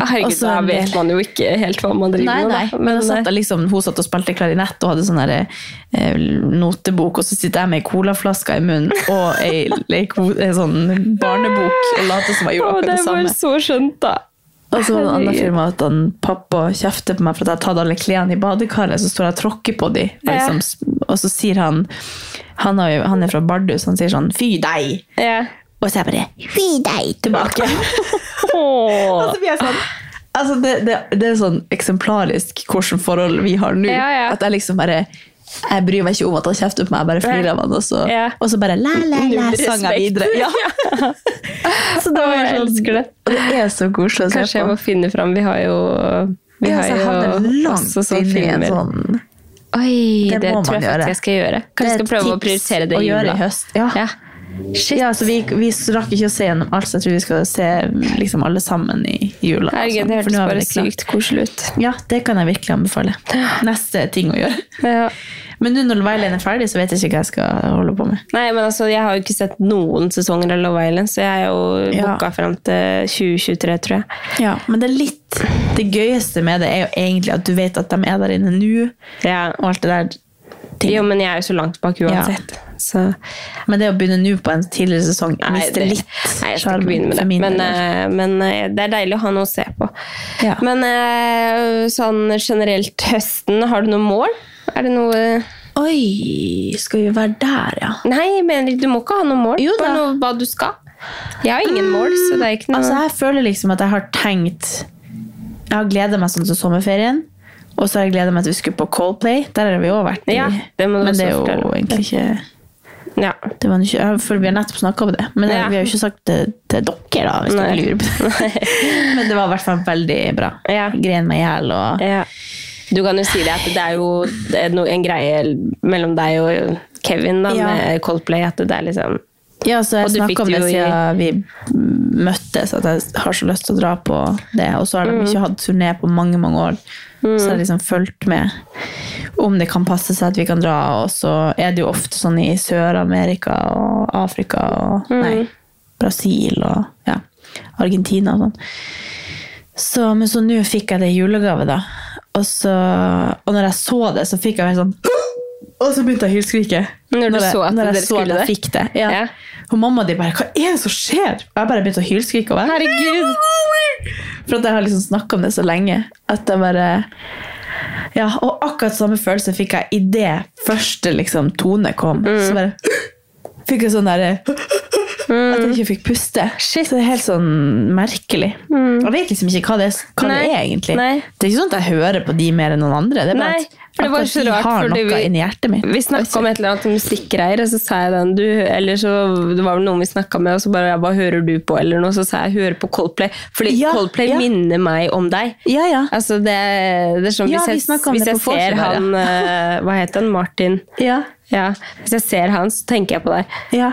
herregud, også, da vet man jo ikke helt hva man driver Nei, med. nei, da. men satt eh, liksom, hun satt og spilte klarinett og hadde sånn eh, notebok, og så sitter jeg med ei colaflaske i munnen og ei, ei, ei sånn barnebok og later som jeg gjorde akkurat det samme. det var så skjønt, da. Og så var det en annen film at han, pappa kjefter på meg for at jeg har tatt alle klærne i badekaret, så står jeg og tråkker på dem. Ja. liksom, og så sier han, han, har jo, han er fra Bardus, han sier sånn, fy deg! Ja. Og så er jeg bare, fy deg tilbake! Og så blir jeg sånn altså det, det, det er sånn eksemplarisk hvordan forhold vi har nå. Ja. At jeg liksom bare jeg bryr meg ikke om at han kjefter på meg, jeg bare flirer av han, og så, Ja. og så bare la, la, la, Null sang jeg respekt. videre. Ja. så da var jeg sånn, elsker det. Og det er så koselig å se Kanskje jeg må finne fram. Vi har jo vi Ja, har jo langt også sånne i filmer. sånn Oi, Det det, må tror man jeg faktisk jeg skal gjøre. Kanskje jeg skal prøve å prioritere det å gjøre i høst. Ja. Ja. Shit. Ja, så vi, vi rakk ikke å se gjennom alt, så jeg tror vi skal se liksom alle sammen i jula. Herregud, sånn, det hørtes bare sykt koselig ut. Ja, det kan jeg virkelig anbefale. Neste ting å gjøre. Ja. Men nå når Love Island er ferdig, så vet jeg ikke hva jeg skal holde på med. Nei, men altså, Jeg har jo ikke sett noen sesonger av Love Island, så jeg er jo Ja. booka fram til 2023, tror jeg. Ja, Men det er litt Det gøyeste med det er jo egentlig at du vet at de er der inne nå, Ja. og alt det der. ting. Jo, men jeg er jo så langt bak uansett. Så Men det å begynne nå på en tidligere sesong Nei, mister det- litt Nei, jeg skal ikke begynne med det. Men, eh, men eh, det er deilig å ha noe å se på. Ja. Men eh, sånn generelt høsten, har du noe mål? Er det noe Oi, skal vi være der, ja? Nei, men du må ikke ha noe mål. Jo på noe hva du skal. Jeg har ingen mål, så det er ikke noe Altså, jeg føler liksom at jeg har tenkt Jeg har gleda meg sånn til sommerferien. Og så har jeg gleda meg til vi skulle på Coldplay. Der har vi òg vært. i- Ja, det må du Men det er jo egentlig ikke Ja. det var ikke, For vi har nettopp snakka om det. Men Ja. vi har jo ikke sagt det til dere, da, hvis Nei. dere lurer på det. Men det var i hvert fall veldig bra. Ja. Gren meg i hjel og Ja. Du kan jo si det at det er jo en greie mellom deg og Kevin da, med Coldplay. At det er liksom Ja, så jeg snakka om det siden i- vi møttes, at jeg har så lyst til å dra på det. Og så har de Mm. ikke hatt turné på mange, mange år. Så jeg har liksom fulgt med om det kan passe seg at vi kan dra. Og så er det jo ofte sånn i Sør-Amerika og Afrika og Mm. Nei, Brasil og ja, Argentina og sånn. Så, men så nå fikk jeg det i julegave, da. Og, så, og når jeg så det, så fikk jeg helt sånn Og så begynte jeg å hylskrike. Når du jeg, så at når jeg dere så skulle det? fikk det. Ja. Ja. Og mamma de bare 'Hva er det som skjer?' Og jeg bare begynte å hylskrike. Og jeg, Herregud! For at jeg har liksom snakka om det så lenge. At jeg bare Ja, og akkurat samme følelse fikk jeg idet første liksom, tone kom. Mm. Så bare fikk jeg sånn derre At jeg ikke fikk puste. Så det er helt sånn merkelig. Jeg vet liksom ikke hva det hva Mm. Det er egentlig. Nei. Det er ikke sånn at jeg hører på de mer enn noen andre. Det er bare Nei, at akkurat så de har noe vi- inni hjertet mitt. Vi snakka om et eller annet musikkgreier, og så sa jeg den du, eller så Det var vel noen vi snakka med, og så bare ja, hva hører du på, eller noe, så sa jeg hører på Coldplay. Fordi Ja, Coldplay ja. minner meg om deg. Ja, ja. Altså det, det er sånn, Ja, Hvis vi jeg, hvis jeg ser han eh, Hva heter han? Martin. ja. Ja, Hvis jeg ser han, så tenker jeg på deg. Ja,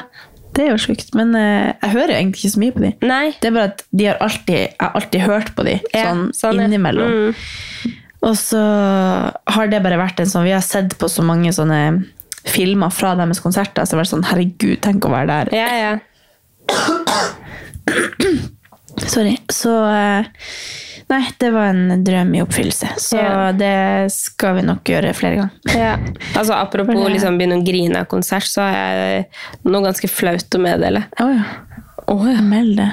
det er jo sjukt. Men eh, jeg hører jo egentlig ikke så mye på de. Nei. Det er bare at de har alltid, jeg har alltid hørt på de, Ja, sånn, sånn, ja. innimellom. Mm. Og så har det bare vært en sånn, vi har sett på så mange sånne filmer fra deres konserter, så det har vært sånn, herregud, tenk å være der. Ja, ja. Sorry. Så eh, nei, det var en drøm i oppfyllelse. Så Ja. det skal vi nok gjøre flere ganger. ja. Altså Apropos å det- liksom, begynne å grine av konsert, så har jeg noe ganske flaut å meddele. Oh, ja. Meld det.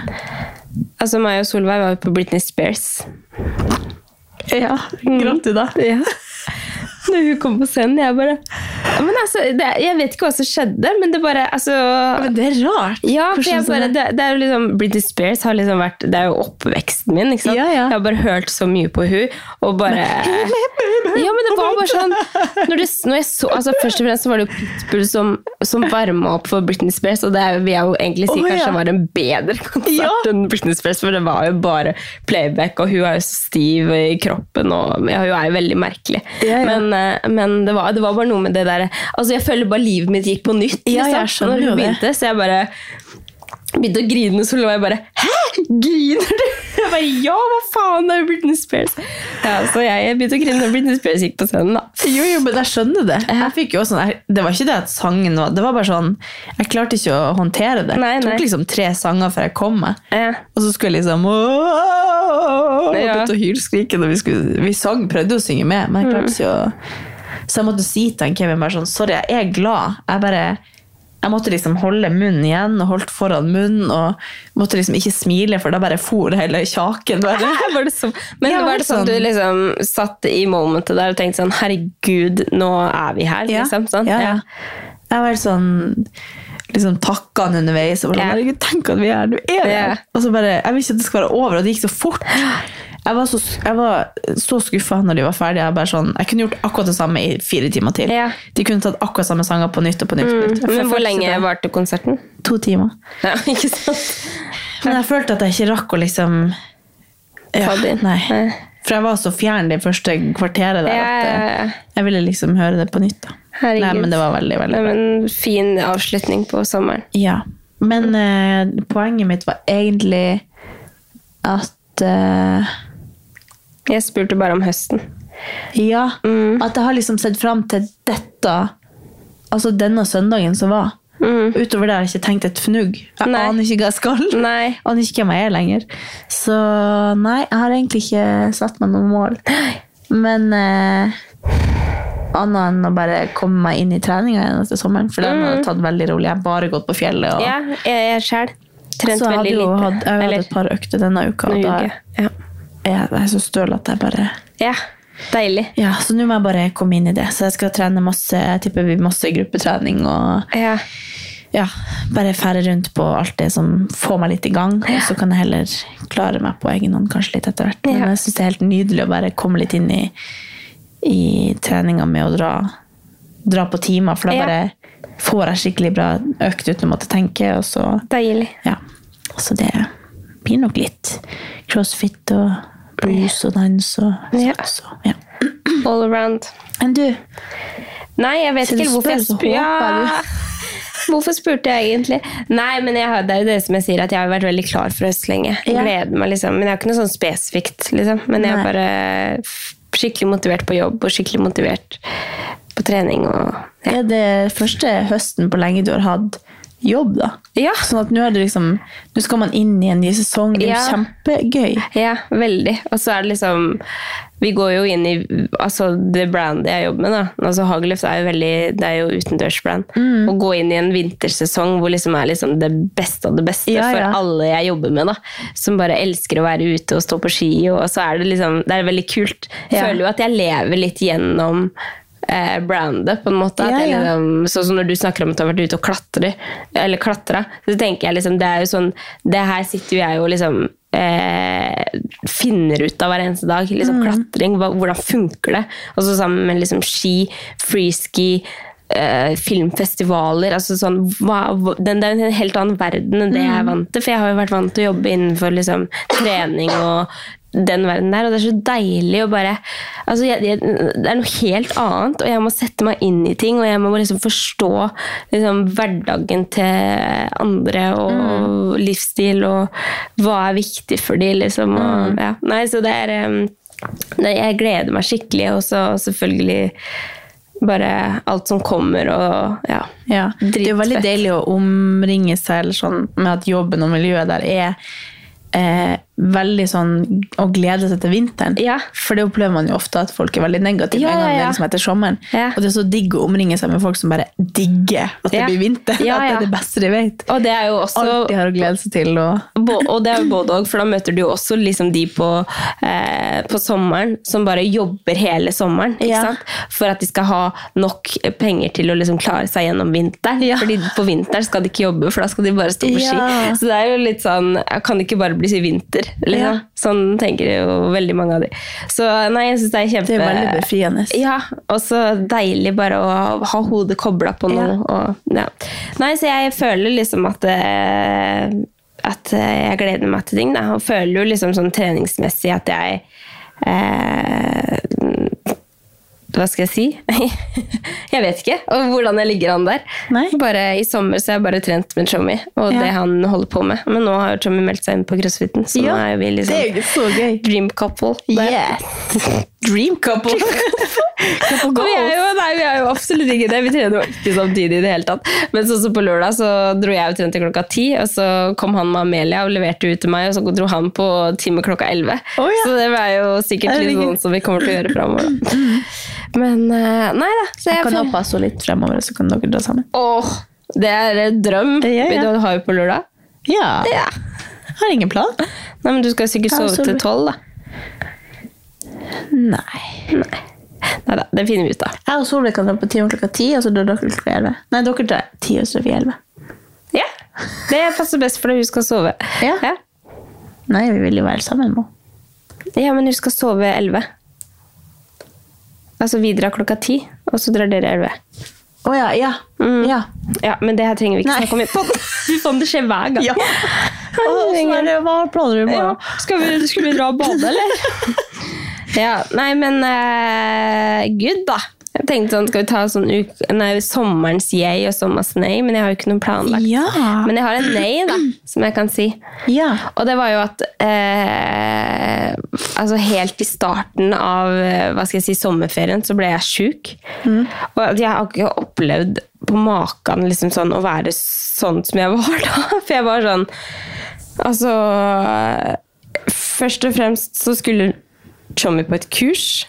Altså, Meg og Solveig var jo på Britney Spears. Ja, gråt du da? Ja. Når hun kom på scenen, jeg bare Men altså, det, Jeg vet ikke hva som skjedde, men det bare altså, Men det er rart. ja, for jeg bare, det, det er jo liksom, Britney Spears har liksom vært Det er jo oppveksten min. ikke sant? Ja, ja. Jeg har bare hørt så mye på hun og bare Ja, men det var bare sånn når, det, når jeg så, altså Først og fremst så var det jo Pitbull som, som varma opp for Britney Spears, og det vil jeg jo egentlig si ja. kanskje var en bedre konsert Ja. enn Britney Spears, for det var jo bare playback, og hun er jo så stiv i kroppen, og ja, hun er jo veldig merkelig. Ja, ja. Men, eh, men det, var, det var bare noe med det der Altså, jeg føler bare livet mitt gikk på nytt. Ja, liksom, jeg skjønner når hun begynte, så jeg bare begynte å grine, så lå jeg bare Hæ? Griner du? Jeg bare, Ja, hva faen, det er Britney Spears. Ja, så jeg, jeg begynte å grine når Britney Spears gikk på scenen, da. Jo, jo, men jeg skjønner det. Jeg fikk jo også sånn, jeg- det var ikke det at sangen var Det var bare sånn Jeg klarte ikke å håndtere det. Nei, nei. tok liksom tre sanger før jeg kom meg. Ja. Og så skulle jeg liksom Og begynte å hylskrike når vi skulle Vi sang, prøvde å synge med, men jeg klarte ikke å Så jeg måtte si til Kevin bare sånn Sorry, jeg er glad. Jeg bare jeg måtte liksom holde munnen igjen og holdt foran munnen. Og måtte liksom ikke smile, for da bare for hele kjaken. Bare. var det så, men Ja, var det sånn at du sånn- liksom satt i momentet der og tenkte sånn Herregud, nå er vi her, Ja. liksom? Sånn? Ja, ja. Jeg var sånn liksom takka han underveis. Og bare, yeah. Herregud, tenk at vi er her! Du er her! Yeah. Og så bare, Jeg vil ikke at det skal være over, og det gikk så fort. Jeg var så, jeg var så skuffa når de var ferdige. Jeg, bare sånn, jeg kunne gjort akkurat det samme i fire timer til. Ja. De kunne tatt akkurat samme sanger på nytt og på nytt. Mm. nytt. Men hvor lenge varte konserten? To timer. Ja, ikke sant? Men jeg følte at jeg ikke rakk å liksom det. Nei. For jeg var så fjern det første kvarteret der Ja, at ja, eh, jeg ville liksom høre det på nytt. da. Herregud. Nei, men det var veldig, veldig bra. en Fin avslutning på sommeren. Ja. Men eh, poenget mitt var egentlig at eh, Jeg spurte bare om høsten. Ja. Mm. At jeg har liksom sett fram til dette, altså denne søndagen som var. Mm. Utover det har jeg ikke tenkt et fnugg. Jeg Nei. aner ikke hva jeg skal. Nei. Aner ikke hvem jeg er lenger. Så nei, jeg har egentlig ikke satt meg noe mål. Men eh, annet enn å bare komme meg inn i treninga igjen etter sommeren. For den har jeg tatt veldig rolig. Jeg har bare gått på fjellet. Og, Mm. Ja, jeg jeg selv. Trent så veldig lite. hatt, jeg har Eller hatt et par økter denne uka. Og da. Ja. jeg, jeg er så støl at jeg bare ja. Deilig. Ja, så nå må jeg bare komme inn i det. Så jeg skal trene masse. Jeg tipper vi masse gruppetrening og Ja. ja, bare fære rundt på alt det som får meg litt i gang. Og så kan jeg heller klare meg på egen hånd kanskje litt etter hvert. Men jeg syns det er helt nydelig å bare komme litt inn i, i treninga med å dra, dra på timer, for da Ja. bare får jeg skikkelig bra økt uten å måtte tenke. Og så, Deilig. ja. så det blir nok litt crossfit og blues og dans og Ja. så, ja. All around. Enn du? Nei, jeg vet ikke hvorfor jeg spør, Ja. Hvorfor spurte jeg egentlig? Nei, men har, det er jo det som jeg sier, at jeg har vært veldig klar for høst lenge. Ja. gleder meg liksom, Men jeg har ikke noe sånn spesifikt, liksom. Men jeg Nei. bare skikkelig motivert på jobb, og skikkelig motivert på trening og Er det første høsten på lenge du har hatt jobb, da? Ja. Sånn at nå er det liksom Nå skal man inn i en ny sesong. Det er Ja. kjempegøy. Ja, veldig. Og så er det liksom Vi går jo inn i altså det brandet jeg jobber med. da. Altså Hageløft er jo veldig, det er jo utendørsbrand. Mm. Å gå inn i en vintersesong hvor liksom er liksom det beste av det beste Ja, for alle jeg jobber med. da. Som bare elsker å være ute og stå på ski. Og så er det liksom, det er veldig kult. Jeg føler jo at jeg lever litt gjennom eh, brandet, på en måte. Ja, ja. liksom, sånn som når du snakker om at du har vært ute og klatre, eller klatra, så tenker jeg liksom, det er jo sånn, det her sitter jo jeg jo liksom eh, finner ut av hver eneste dag. Liksom Klatring, hva, hvordan funker det? Og så sammen med liksom ski, freeski, eh, filmfestivaler. altså sånn, hva, hva, den, det er en helt annen verden enn det jeg er vant til. For jeg har jo vært vant til å jobbe innenfor liksom, trening og den verden der, og det er så deilig å bare altså jeg, jeg, Det er noe helt annet, og jeg må sette meg inn i ting, og jeg må liksom forstå liksom, hverdagen til andre og livsstil, og hva er viktig for dem, liksom. Og, ja. Nei, så det er det, Jeg gleder meg skikkelig, og så selvfølgelig bare alt som kommer, og ja. Ja. Det er jo veldig deilig å omringe seg eller sånn, med at jobben og miljøet der er eh, veldig sånn å glede seg til vinteren. Ja. For det opplever man jo ofte at folk er veldig negative Ja, en gang ja, det ja. liksom etter sommeren. Og det er så digg å omringe seg med folk som bare digger at det blir vinter. At det er det beste de vet. Og det er jo også Alt de har å glede seg til. Og... Og det er jo både og, for da møter du jo også liksom de på, eh, på sommeren som bare jobber hele sommeren. Ikke sant? For at de skal ha nok penger til å liksom klare seg gjennom vinteren. Ja. Fordi på vinteren skal de ikke jobbe, for da skal de bare stå på ski. Så det er jo litt sånn kan ikke bare bli si Liksom. Ja. Sånn tenker jo veldig mange av de. Så nei, jeg syns det er kjempe Det er veldig befriende. ja, og så deilig bare å ha hodet kobla på noe. Ja. Og, ja. Nei, så jeg føler liksom at eh, at jeg gleder meg til ting. Da. Og føler jo liksom sånn treningsmessig at jeg eh, Hva skal jeg si? jeg vet ikke og hvordan jeg ligger an der. Nei. Bare I sommer så har jeg bare trent med Tommy og Ja. det han holder på med. Men nå har jo Tommy meldt seg inn på crossfiten, så nå er vi liksom Det er jo så gøy. dream couple. Yes. Dream couple. Vi er, jo, nei, vi er jo absolutt ikke det. Vi trener jo ikke samtidig i det hele tatt. Men sånn som på lørdag så dro jeg og trente klokka ti, og så kom han med Amelia og leverte ut til meg, og så dro han på time klokka elleve. Oh, ja. Så det var jo sikkert litt sånn som vi kommer til å gjøre framover. Men eh, nei da. Så Jeg jeg kan føler- også passe litt fremover, så kan dere dra sammen. Åh, det er en drøm. Ja, ja. Du har jo på lørdag. Ja. Ja. Har ingen plan. Nei, men du skal sikkert sove til tolv, da. Nei. Nei da, det finner vi ut av. Jeg og Solveig kan dra på time klokka ti, og så drar dere klokka elleve. Nei, dere drar ti, og så drar vi elleve. Ja. Det passer best for da hun skal sove. Ja. ja. Nei, vi vil jo være sammen nå. Ja, men hun skal sove 11. Altså vi drar klokka ti, og så drar dere 11. Å ja, ja. Mm. Ja. Ja, men det her trenger vi ikke snakke om Du. Fy faen, det skjer hver gang. ja. Er det. Hva planer du i Ja. Skal, vi, skal vi dra og bade, eller? ja, nei, men uh, gud da. Jeg tenkte sånn, skal vi ta sånn uke, nei, sommerens yay og sommerens nei, men jeg har jo ikke noe planlagt. Ja. Men jeg har en nei da, som jeg kan si. Ja. Og det var jo at eh, altså helt i starten av eh, hva skal jeg si, sommerferien så ble jeg sjuk. Og jeg har ikke opplevd på maken liksom sånn, å være sånn som jeg var da. For jeg var sånn Altså Først og fremst så skulle Tjommi på et kurs,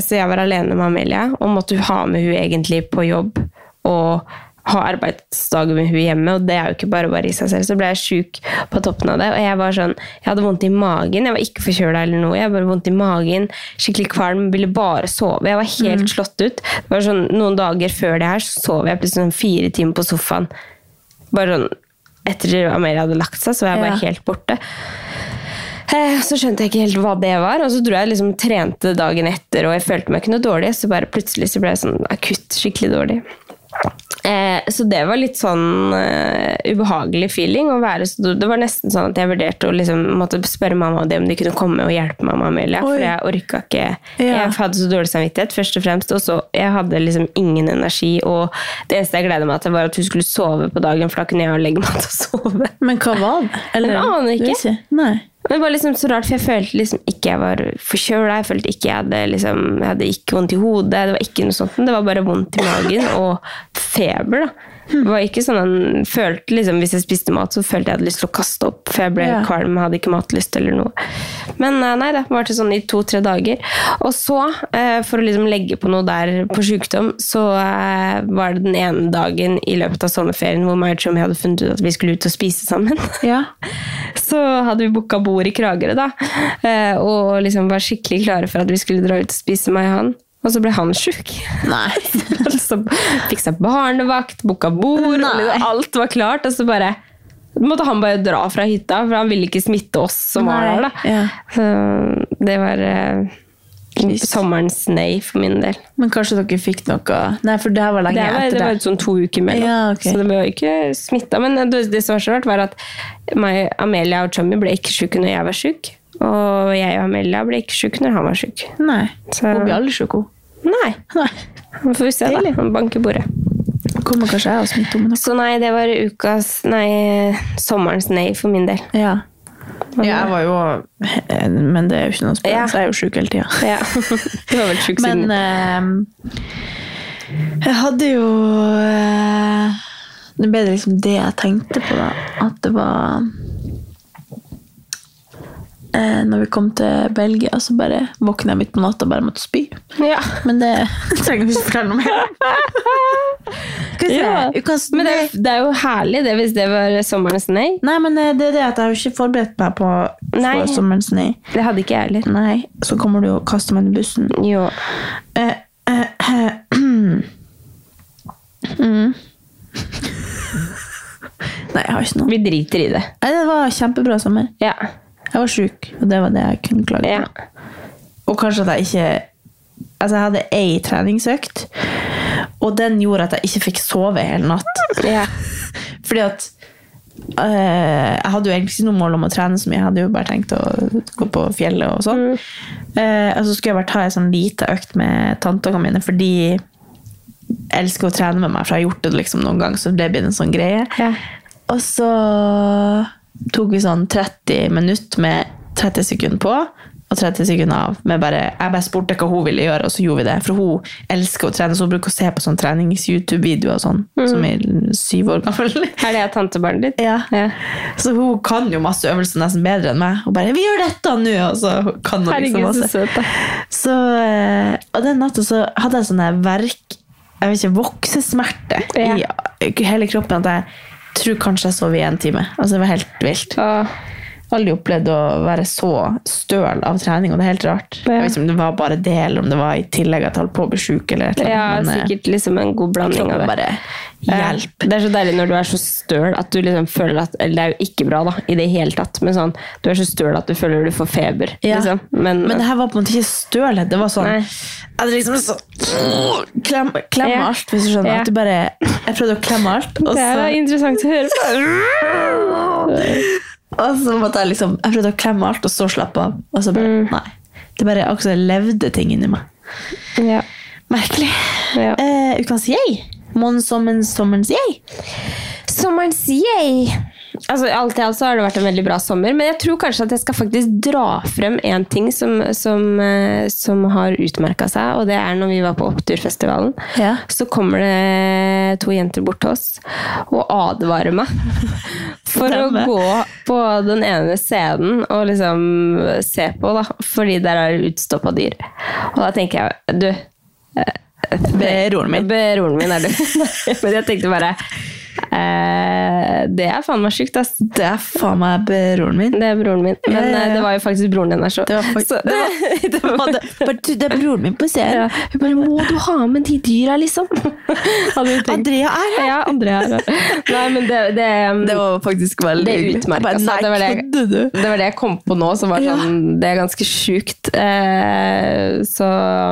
så jeg var alene med Amelia og måtte ha med hun egentlig på jobb. Og ha arbeidsdager med hun hjemme, og det er jo ikke bare bare i seg selv. Så ble jeg sjuk på toppen av det, og jeg var sånn, jeg hadde vondt i magen. Jeg var ikke forkjøla eller noe, jeg bare vondt i magen, skikkelig kvalm, ville bare sove. Jeg var helt slått ut. Det var sånn, Noen dager før det her så sov jeg plutselig sånn fire timer på sofaen. Bare sånn, Etter Amelia hadde lagt seg, så var jeg bare Ja. helt borte. Eh, Så skjønte jeg ikke helt hva det var, og så dro jeg liksom trente dagen etter, og jeg følte meg ikke noe dårlig, så bare plutselig så ble jeg sånn akutt skikkelig dårlig. Eh, så det var litt sånn eh, ubehagelig feeling. Å være, så det var nesten sånn at jeg vurderte å liksom, måtte spørre mamma og det om de kunne komme og hjelpe mamma Amelia. Oi. For jeg orka ikke Ja. Jeg hadde så dårlig samvittighet, først og fremst. Og så jeg hadde liksom ingen energi. Og det eneste jeg gleda meg til, var at hun skulle sove på dagen, for da kunne jeg jo legge meg til å sove. Men hva var det? Eller, Jeg aner ikke. Nei. Det var liksom så rart, for jeg følte liksom ikke jeg var forkjøla. Jeg følte ikke jeg hadde, liksom, jeg hadde ikke vondt i hodet. Det var ikke noe sånt, det var bare vondt i magen og feber. da. Det var ikke sånn han følte liksom, Hvis jeg spiste mat, så følte jeg hadde lyst til å kaste opp, for jeg ble Ja. kvalm, hadde ikke matlyst eller noe. Men eh, nei, det varte sånn i to-tre dager. Og så, eh, for å liksom legge på noe der på sykdom, så eh, var det den ene dagen i løpet av sommerferien hvor meg og Trump hadde funnet ut at vi skulle ut og spise sammen. Ja. Så hadde vi booka bord i Kragerø, da. Og liksom var skikkelig klare for at vi skulle dra ut og spise, meg og han. Og så ble han sjuk. Nei. så fiksa barnevakt, booka bord, Nei. alt var klart. Og så bare måtte han bare dra fra hytta, for han ville ikke smitte oss som var der. ja. Så det var uh, sommerens nei for min del. Men kanskje dere fikk noe Nei, for det var lenge Det var, det Det var sånn to uker mellom. Ja, okay. Så det ble jo ikke smitta. Men det, det som var så rart, var at meg, Amelia og Chummy ble ikke sjuke når jeg var sjuk. Og jeg og Amelia ble ikke sjuke når han var sjuk. Nei. Så- Hun blir aldri sjuk, hun. Nei. Nei. Nå får vi se, da. Han banker bordet. Kommer kanskje jeg også smitter om noe. Så nei, det var ukas Nei, sommerens nei for min del. Ja. ja, jeg var jo Men det er jo ikke noe spørsmål, Ja. så jeg er jo sjuk hele tida. Ja. Du var vel sjuk Men siden eh, jeg hadde jo eh, Det ble liksom det jeg tenkte på, da. At det var eh, Når vi kom til Belgia, så bare våkna jeg midt på natta og bare måtte spy. Ja. Men det trenger vi ikke fortelle noe mer. Ja. Men det, det er jo herlig det hvis det var sommerens nei. Nei, men eh, det er det at jeg har ikke forberedt meg på Nei. for sommerens nei. Det hadde ikke jeg heller. Nei, så kommer du og kaster meg under bussen. Jo. Eh, eh, eh, mm. Nei, jeg har ikke noe. Vi driter i det. Nei, det var kjempebra sommer. Ja. Jeg var sjuk, og det var det jeg kunne klage ja. på. Og kanskje at jeg ikke Altså, jeg hadde ei treningsøkt, og den gjorde at jeg ikke fikk sove hele natt. ja. Fordi at eh, Jeg hadde jo egentlig ikke noe mål om å trene så mye. Jeg hadde jo bare tenkt å gå på fjellet og sånn. Eh, og så skulle jeg bare ta en sånn lite økt med tanteungene mine, fordi jeg elsker å trene med meg, for jeg har gjort det liksom noen gang, så det blir en sånn greie. Ja. Og så tok vi sånn 30 minutter med 30 sekunder på og 30 sekunder av. Med bare, jeg bare spurte hva hun ville gjøre, og så gjorde vi det. For hun elsker å trene, så hun bruker å se på sånn trenings-YouTube-videoer og sånn, som er syv år gammel. Er det tantebarnet ditt? Ja. Ja. Så hun kan jo masse øvelser nesten bedre enn meg. Hun bare 'Vi gjør dette nå!' Og så kan hun liksom Herregud, så masse. søt. Så, eh, og den natta så hadde jeg sånne verk Jeg vet ikke, voksesmerte i hele kroppen. At jeg tror kanskje jeg sov i en time. Altså Det var helt vilt. Åh. Aldri opplevd å være så støl av trening, og det er helt rart. Ja. Jeg vet ikke om det var bare det, eller om det var i tillegg at jeg holdt på å bli sjuk. Eller eller Ja, men, eh, sikkert liksom en god blanding av det. bare hjelp. Det er så deilig når du er så støl at du liksom føler at Eller det er jo ikke bra, da, i det hele tatt, men sånn Du er så støl at du føler du får feber. Ja. Liksom. Men, Men det her var på en måte ikke stølhet. Det var sånn Nei. Jeg hadde liksom så Klem, klem Ja. alt, hvis du skjønner. Ja. At du bare Jeg prøvde å klemme alt, og det er så, interessant å høre på. og så måtte jeg liksom Jeg prøvde å klemme alt, og så slappe av. Og så bare Mm. Nei. Det bare akkurat som levde ting inni meg. Ja. Merkelig. Ja. Eh, ukens yay. Månesommerens sommerens yay. Sommerens yay! Altså, alt i alt så har det vært en veldig bra sommer, men jeg tror kanskje at jeg skal faktisk dra frem en ting som, som, eh, som har utmerka seg, og det er når vi var på Oppturfestivalen. Ja. Så kommer det to jenter bort til oss og advarer meg for å gå på den ene scenen og liksom se på, da, fordi der er det utstoppa dyr. Og da tenker jeg Du Beroren min. Beroren min er du. Men jeg tenkte bare eh, det er faen meg sjukt, ass. Det er faen meg broren min. Det er broren min. Men Ja, ja, ja. eh, det var jo faktisk broren din der, så. Det var faktisk- så, det var- det var- Det, bare, du, det er broren min på scenen. ja. Hun bare 'Må du ha med de dyra', liksom? Andrea er her! Ja, Andrea er her. Nei, men det, det, Det var faktisk veldig hyggelig. utmerket, altså. Det var det- Det var det jeg kom på nå, som var Ja. sånn Det er ganske sjukt. Eh, så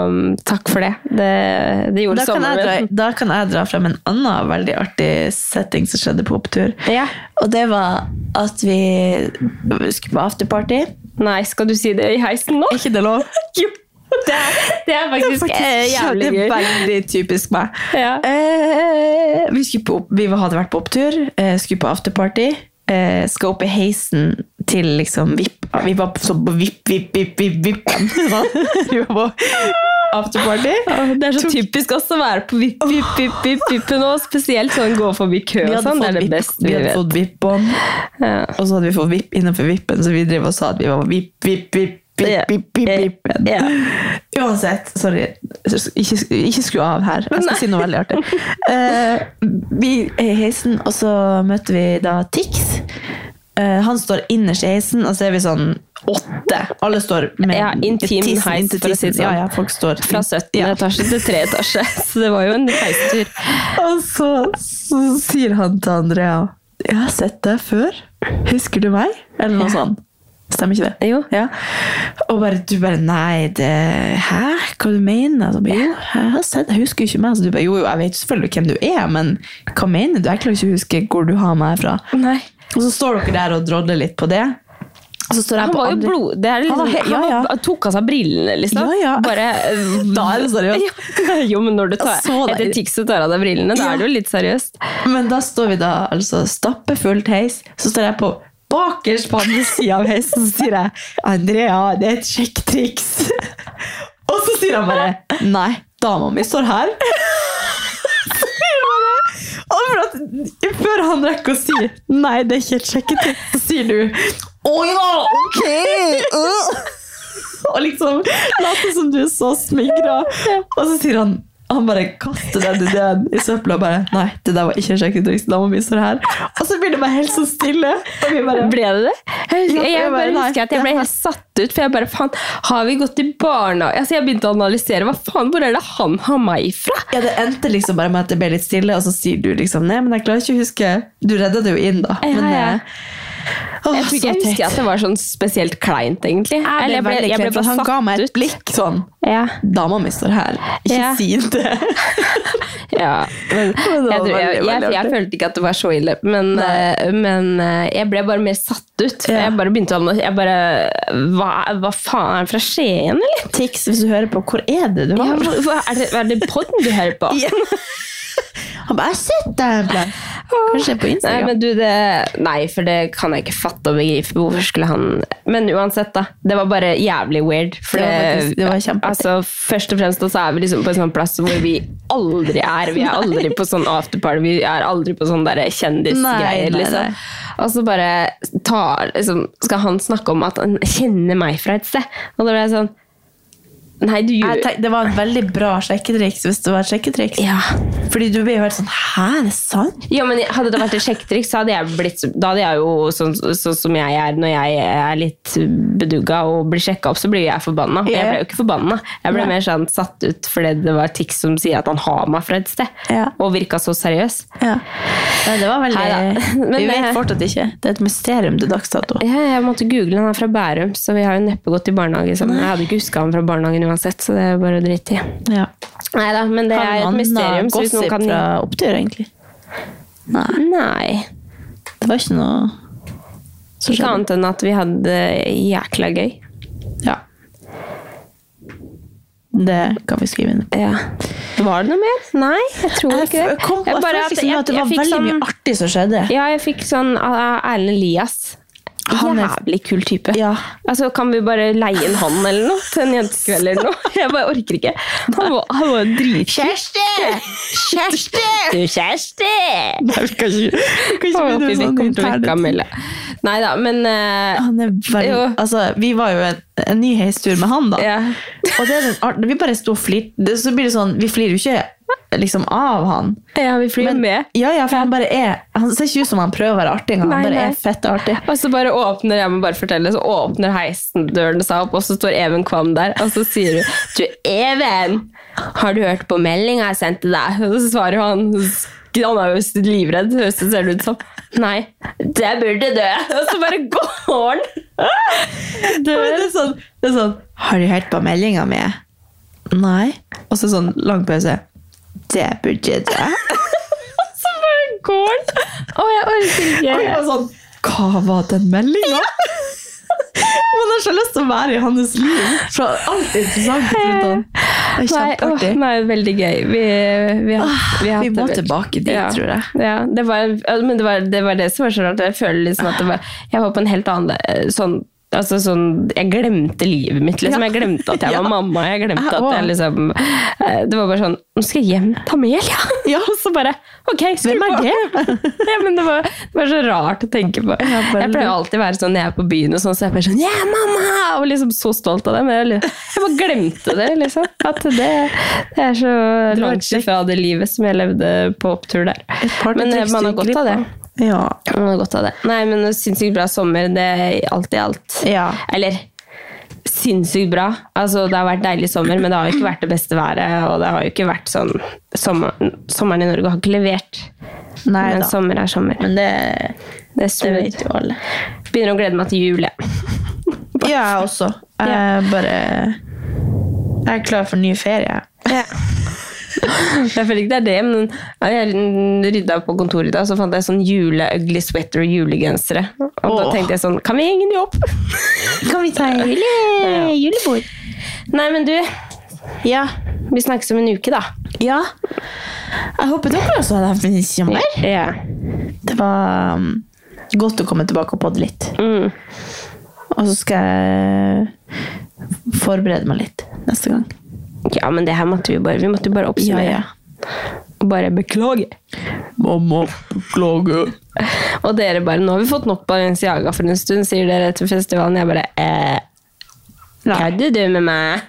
um, takk for det. Det, det gjorde Da sommeren min. da kan jeg dra frem en annen veldig artig setting som skjedde på opptur. Ja. Og det var at vi skulle på afterparty. Nei, skal du si det i heisen nå? Er ikke det lov? Jo. Det er, det er faktisk, eh, jævlig det gøy. er veldig typisk meg. Ja. Eh, vi, på, vi hadde vært på opptur, eh, skulle på afterparty. Eh, skal opp i heisen til liksom VIP. Vi var så på VIP, VIP, VIP, VIP, vi var på afterparty. Det er så typisk oss å være på vipp, vipp, vipp, vipp, vippen nå. Spesielt sånn gå forbi kø og sånn. Det er det beste vi vi hadde fått VIP-bånd, Ja. og så hadde vi fått VIP innenfor vippen, så vi drev og sa at vi var VIP, VIP, VIP, Bip, bip, bip. Ja. Uansett, sorry, ikke, ikke skru av her. Jeg skal si noe veldig artig. Uh, vi er i heisen, og så møter vi da Tix. Eh, han står innerst i heisen, og så er vi sånn åtte. Alle står med Ja, intim tissen heis, for å si det sånn. Ja, ja, folk står Fra 17. Ja. etasje til 3 etasje. Så det var jo en heistur. Og så, så sier han til Andrea Jeg har sett deg før. Husker du meg? Eller noe sånt. Stemmer ikke det? Jo. Ja. Og bare, du bare Nei, det Hæ? Hva du mener du? Jo, jeg har sett Jeg husker ikke meg. Så du bare Jo, jo, jeg vet selvfølgelig hvem du er, men hva mener du? Jeg klarer ikke å huske hvor du har meg fra. Nei. Og så står dere der og drodler litt på det. Han på var jo andre- blod... Det er liksom, Han var ja, ja, han tok av seg brillene, liksom. Ja, ja. Bare, Da er det seriøst. Ja. Jo, men når du tar, etter Tix og tar av deg brillene, da er det jo litt seriøst. Men da står vi da altså stappfullt heis. Så står jeg på bakerst på andre sida av heisen, så sier jeg Andrea, det er et sjekketriks. Og så sier han bare Nei, dama mi står her. Så sier han bare, Og for at, før han rekker å si Nei, det er ikke et sjekketriks, så sier du Å ja, ok! Uh. Og liksom later som du er så smigra. Og så sier han han bare kaster den ideen i søpla og bare Nei, det der var ikke en sjekketriks. må vi stå her. Og så blir det bare helt så stille. Bare Ble det det? Jeg, husker, jeg, bare husker at jeg ble helt satt ut, for jeg bare faen, har vi gått i barnehage? Altså, jeg begynte å analysere. Hva faen, hvor er det han har meg fra? Ja, Det endte liksom bare med at det ble litt stille, og så sier du liksom Nei, men jeg klarer ikke å huske Du redda det jo inn, da. Men, ja. eh, åh, Jeg tror ikke jeg husker at det var sånn spesielt kleint, egentlig. Jeg Eller ble jeg ble bare han ga meg et blikk sånn Ja. Dama mi står her. Ikke Ja. si det. Ja, men jeg, jeg, jeg, jeg, følte ikke at det var så ille, men, eh, men eh, jeg ble bare mer satt ut. Ja. Jeg bare begynte å jeg bare, hva, hva faen, er det fra Skien, eller? Tix, hvis du hører på, hvor er det du Ja, har hva, hva, er det, er det podden du hører på? Han bare 'Jeg har sett deg en plass'. Kanskje på Nei, Instagram. men du, det, nei, for det kan jeg ikke fatte og begripe. Hvorfor skulle han Men uansett, da. Det var bare jævlig weird. For Det var faktisk- det var kjempeartig. altså, først og fremst så er vi liksom på en sånn plass hvor vi aldri er. Vi er aldri på sånn afterparty, vi er aldri på sånn Nei, kjendisgreier. Liksom. Og så bare tar, liksom, skal han snakke om at han kjenner meg fra et sted. Og da ble jeg sånn Nei, du tenk, det var en veldig bra sjekketriks hvis det var et sjekketriks. Ja. Fordi du ble jo helt sånn Hæ, er det sant? Ja, men Hadde det vært et sjekketriks, så hadde jeg blitt Da hadde jeg jo sånn sånn som jeg er når jeg er litt bedugga og blir sjekka opp, så blir jeg forbanna. Ja. Jeg ble jo ikke forbanna. Jeg ble Nei. mer sånn satt ut fordi det var Tix som sier at han har meg fra et sted. Ja. Og virka så seriøs. Ja. Nei, det var veldig Men Vi vet det- fortsatt ikke. Det er et mysterium til dags dato. Ja, jeg måtte google han er fra Bærum, så vi har jo neppe gått i barnehage sammen. Jeg hadde ikke huska han fra barnehagen uansett, så det er bare å drite i. Ja. Nei da, men det er et mysterium. Kan man noen gossip kan fra opptur, egentlig. Nei, Nei. det var ikke noe som Ikke skjedde. annet enn at vi hadde det jækla gøy. Ja. Det kan vi skrive inn. Ja. Var det noe mer? Nei, jeg tror Jeg, ikke det. kom, jeg, Jeg jeg- det jeg var fikk sånn- mye artig som skjedde. Ja, jeg fikk sånn av Erlend Elias. Han er- Jævlig kul type. Ja. Altså, Kan vi bare leie inn han eller noe til en jentekveld eller noe? Jeg bare orker ikke. Han var, han var dritkul. Kjersti! Kjersti! Du, Kjersti! Nei, vi kan ikke, vi kan ikke begynne sånn Nei da, men uh, Han veldig, Jo. altså, vi var jo en, en ny heistur med han, da. ja. Og det er den, art- vi bare sto og flirte. Så blir det sånn, vi flirer jo ikke liksom av han. Ja, vi flyr med. Ja, ja, for han bare er Han ser ikke ut som han prøver å være artig. Han Nei, bare nei. er fett artig. Og så bare åpner jeg må bare fortelle, så åpner heisdørene seg opp, og så står Even Kvam der, og så sier hun Du, Even, har du hørt på meldinga jeg sendte deg? Og så svarer han han er jo livredd, høres det ser ut som. Nei, det burde dø. Og så bare går han. Det er sånn, det er sånn Har du hørt på meldinga mi? Nei. Og så sånn lang pause. Det burde dø. Og Så bare går han. Å, jeg orker Og jeg ikke. sånn Hva var den meldinga? Man har så lyst til å være i hans liv. Så alt er interessant rundt han. Det er Nei, åh, nei, veldig gøy. Vi, vi, har, vi, har vi må det- tilbake dit, ja, tror jeg. Ja, det var, men det var, det var det som var så rart. Jeg føler liksom at det var, jeg var på en helt annen eh, sånn Altså sånn, Jeg glemte livet mitt. liksom. Ja. Jeg glemte at jeg Ja. var mamma. Jeg glemte at jeg liksom eh, Det var bare sånn Nå skal jeg hjem ta mel Ja. Og så bare Ok, skru Hvem er det? ja, men det var, det var så rart å tenke på. Jeg pleier alltid å være sånn når jeg er på byen, og sånn, så jeg bare sånn Ja, mamma! Og liksom så stolt av det. Men jeg, jeg bare glemte det, liksom. At det, det er så langt ifra det livet som jeg levde på opptur der. Men eh, man har godt av det. Ja. Han hadde godt av det. Nei, men sinnssykt bra sommer, det er alt i alt. Ja. Eller sinnssykt bra. Altså, det har vært deilig sommer, men det har jo ikke vært det beste været. Og det har jo ikke vært sånn Sommeren, sommeren i Norge har ikke levert. Nei men da. sommer er sommer. Men det, Det det vet jo alle. Begynner å glede meg til jul, jeg. Ja, jeg også. Jeg er bare Jeg er klar for ny ferie. Jeg føler ikke det er det, men jeg rydda på kontoret i dag, så fant jeg sånn jule-ugly sweater og julegensere. Og da tenkte jeg sånn Kan vi henge de opp? Kan vi ta jule, julebord? Nei, men du, Ja. vi snakkes om en uke, da. ja. Jeg håper dere også hadde hatt en sommer. Ja. Det var um, godt å komme tilbake og podde litt. Mm. Og så skal jeg forberede meg litt neste gang. Ja, men det her måtte vi bare Vi måtte bare oppsummere. Og bare beklage. Mamma, beklage. Og dere bare Nå har vi fått nok Balenciaga for en stund, sier dere etter festivalen. Jeg bare eh. Kødder du med meg?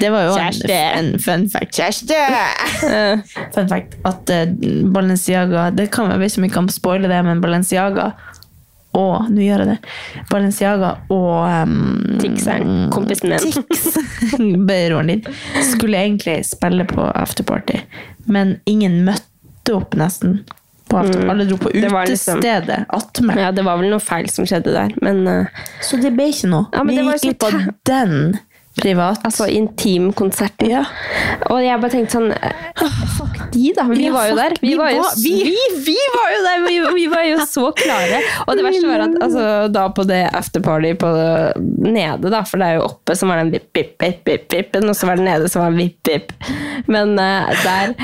Det var jo en, Kjæreste. en fun fact. Kjæreste! Eh, Fun fact at eh, Balenciaga Det kan være hvis ikke om vi kan spoile det, men Balenciaga og Nå gjør jeg det. Balenciaga og um, Tixeren, kompisen din. Tix, broren din, skulle egentlig spille på afterparty, men ingen møtte opp nesten. På after. Alle dro på utestedet liksom- utestedet attmed. ja, det var vel noe feil som skjedde der, men uh, Så det ble ikke noe. Ja, men vi det gikk glipp på den privat. Altså intimkonserten. Ja. Og jeg bare tenkte sånn eh, Fuck de, da. Vi Ja, var jo der. Vi, vi var jo, vi, vi- var jo der! Vi, var jo så klare. Og det verste var at altså, da på det afterparty på nede, da, for det er jo oppe som var den vipp, vipp, vipp, vipp, vippen, og så var det nede som var vipp, vipp. Men uh, der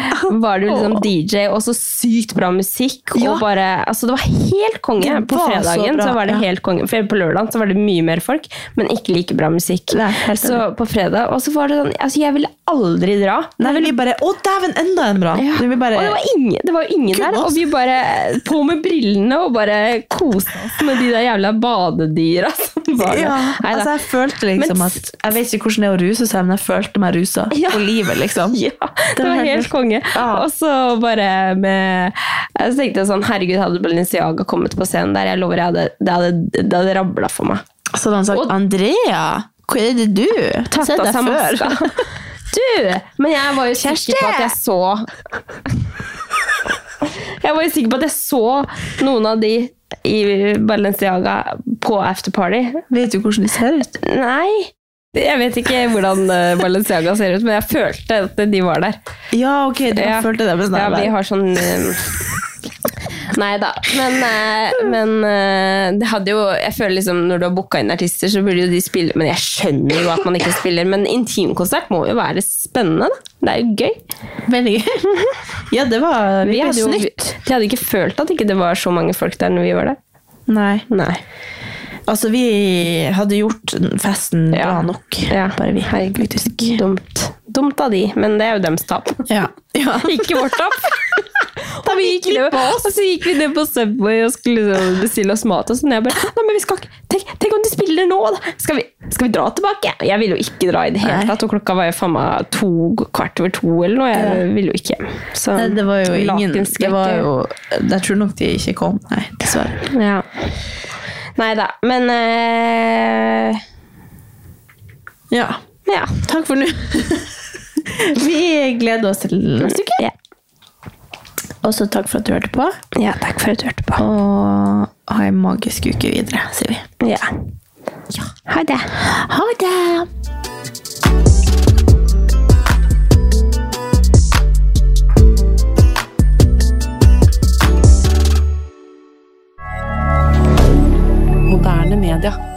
var det jo liksom DJ og så sykt bra musikk. Og Ja. bare, altså Det var helt konge. Det På fredagen så så, var det helt konge. For på lørdag så var det mye mer folk, men ikke like bra musikk. Helt så på fredag, og så var det sånn altså Jeg ville aldri dra. Nei, vi bare Å, dæven, enda en bra! Ja. Vi bare, Og det var ingen, det var ingen der, og vi bare på med brillene og bare koste oss med de der jævla badedyra som var ja, altså jeg følte liksom Men- at Jeg vet ikke hvordan det er å ruse seg, men jeg følte meg rusa Ja. på livet, liksom. Ja, det var helt konge. Ja. Og så bare med Jeg tenkte sånn, herregud, hadde Balenciaga kommet på scenen der, jeg lover jeg hadde, det hadde, det hadde rabla for meg. Så hadde han sagt Og- Andrea, hva er det du? Tatt Sett deg før. Du! Men jeg var jo sikker på at jeg så Jeg var jo sikker på at jeg så noen av de i Balenciaga på afterparty. Vet du hvordan de ser ut? Nei. Jeg vet ikke hvordan eh, Balenciaga ser ut, men jeg følte at de var der. Ja, ok, du Ja. følte det. Men Ja, vi har sånn eh, Nei da. Men, eh, men eh, det hadde jo Jeg føler liksom når du har booka inn artister, så burde jo de spille Men jeg skjønner jo at man ikke spiller, men intimkonsert må jo være spennende, da. Det er jo gøy. Veldig gøy. Ja, det var Vi hadde jo, snytt. de hadde ikke følt at ikke det var så mange folk der når vi var der. Nei. Nei. Altså, vi hadde gjort festen Ja. bra nok. Ja. Bare vi. Herregud, dumt. Dumt av de, men det er jo deres tap. Ja. ja. Ikke vårt tap. da vi gikk ned, og så gikk vi ned på Subway og skulle liksom bestille oss mat. Og sånn. Jeg bare, nei, men vi skal ikke, tenk, tenk om de spiller nå, da! Skal vi, skal vi dra tilbake? Jeg ville jo ikke dra i det hele tatt, og klokka var jo faen meg to, kvart over to eller noe. Jeg ville jo ikke hjem. Så Nei, det var jo ingen det var jo, Jeg tror nok de ikke kom. Nei, dessverre. Ja. Nei da. Men eh, Ja. ja. Takk for nå. Vi gleder oss til neste uke. Ja. Også takk for at du hørte på. ja, takk for at du hørte på. Og ha en magisk uke videre, sier vi. Ja. Ha det. Ha det! moderne media.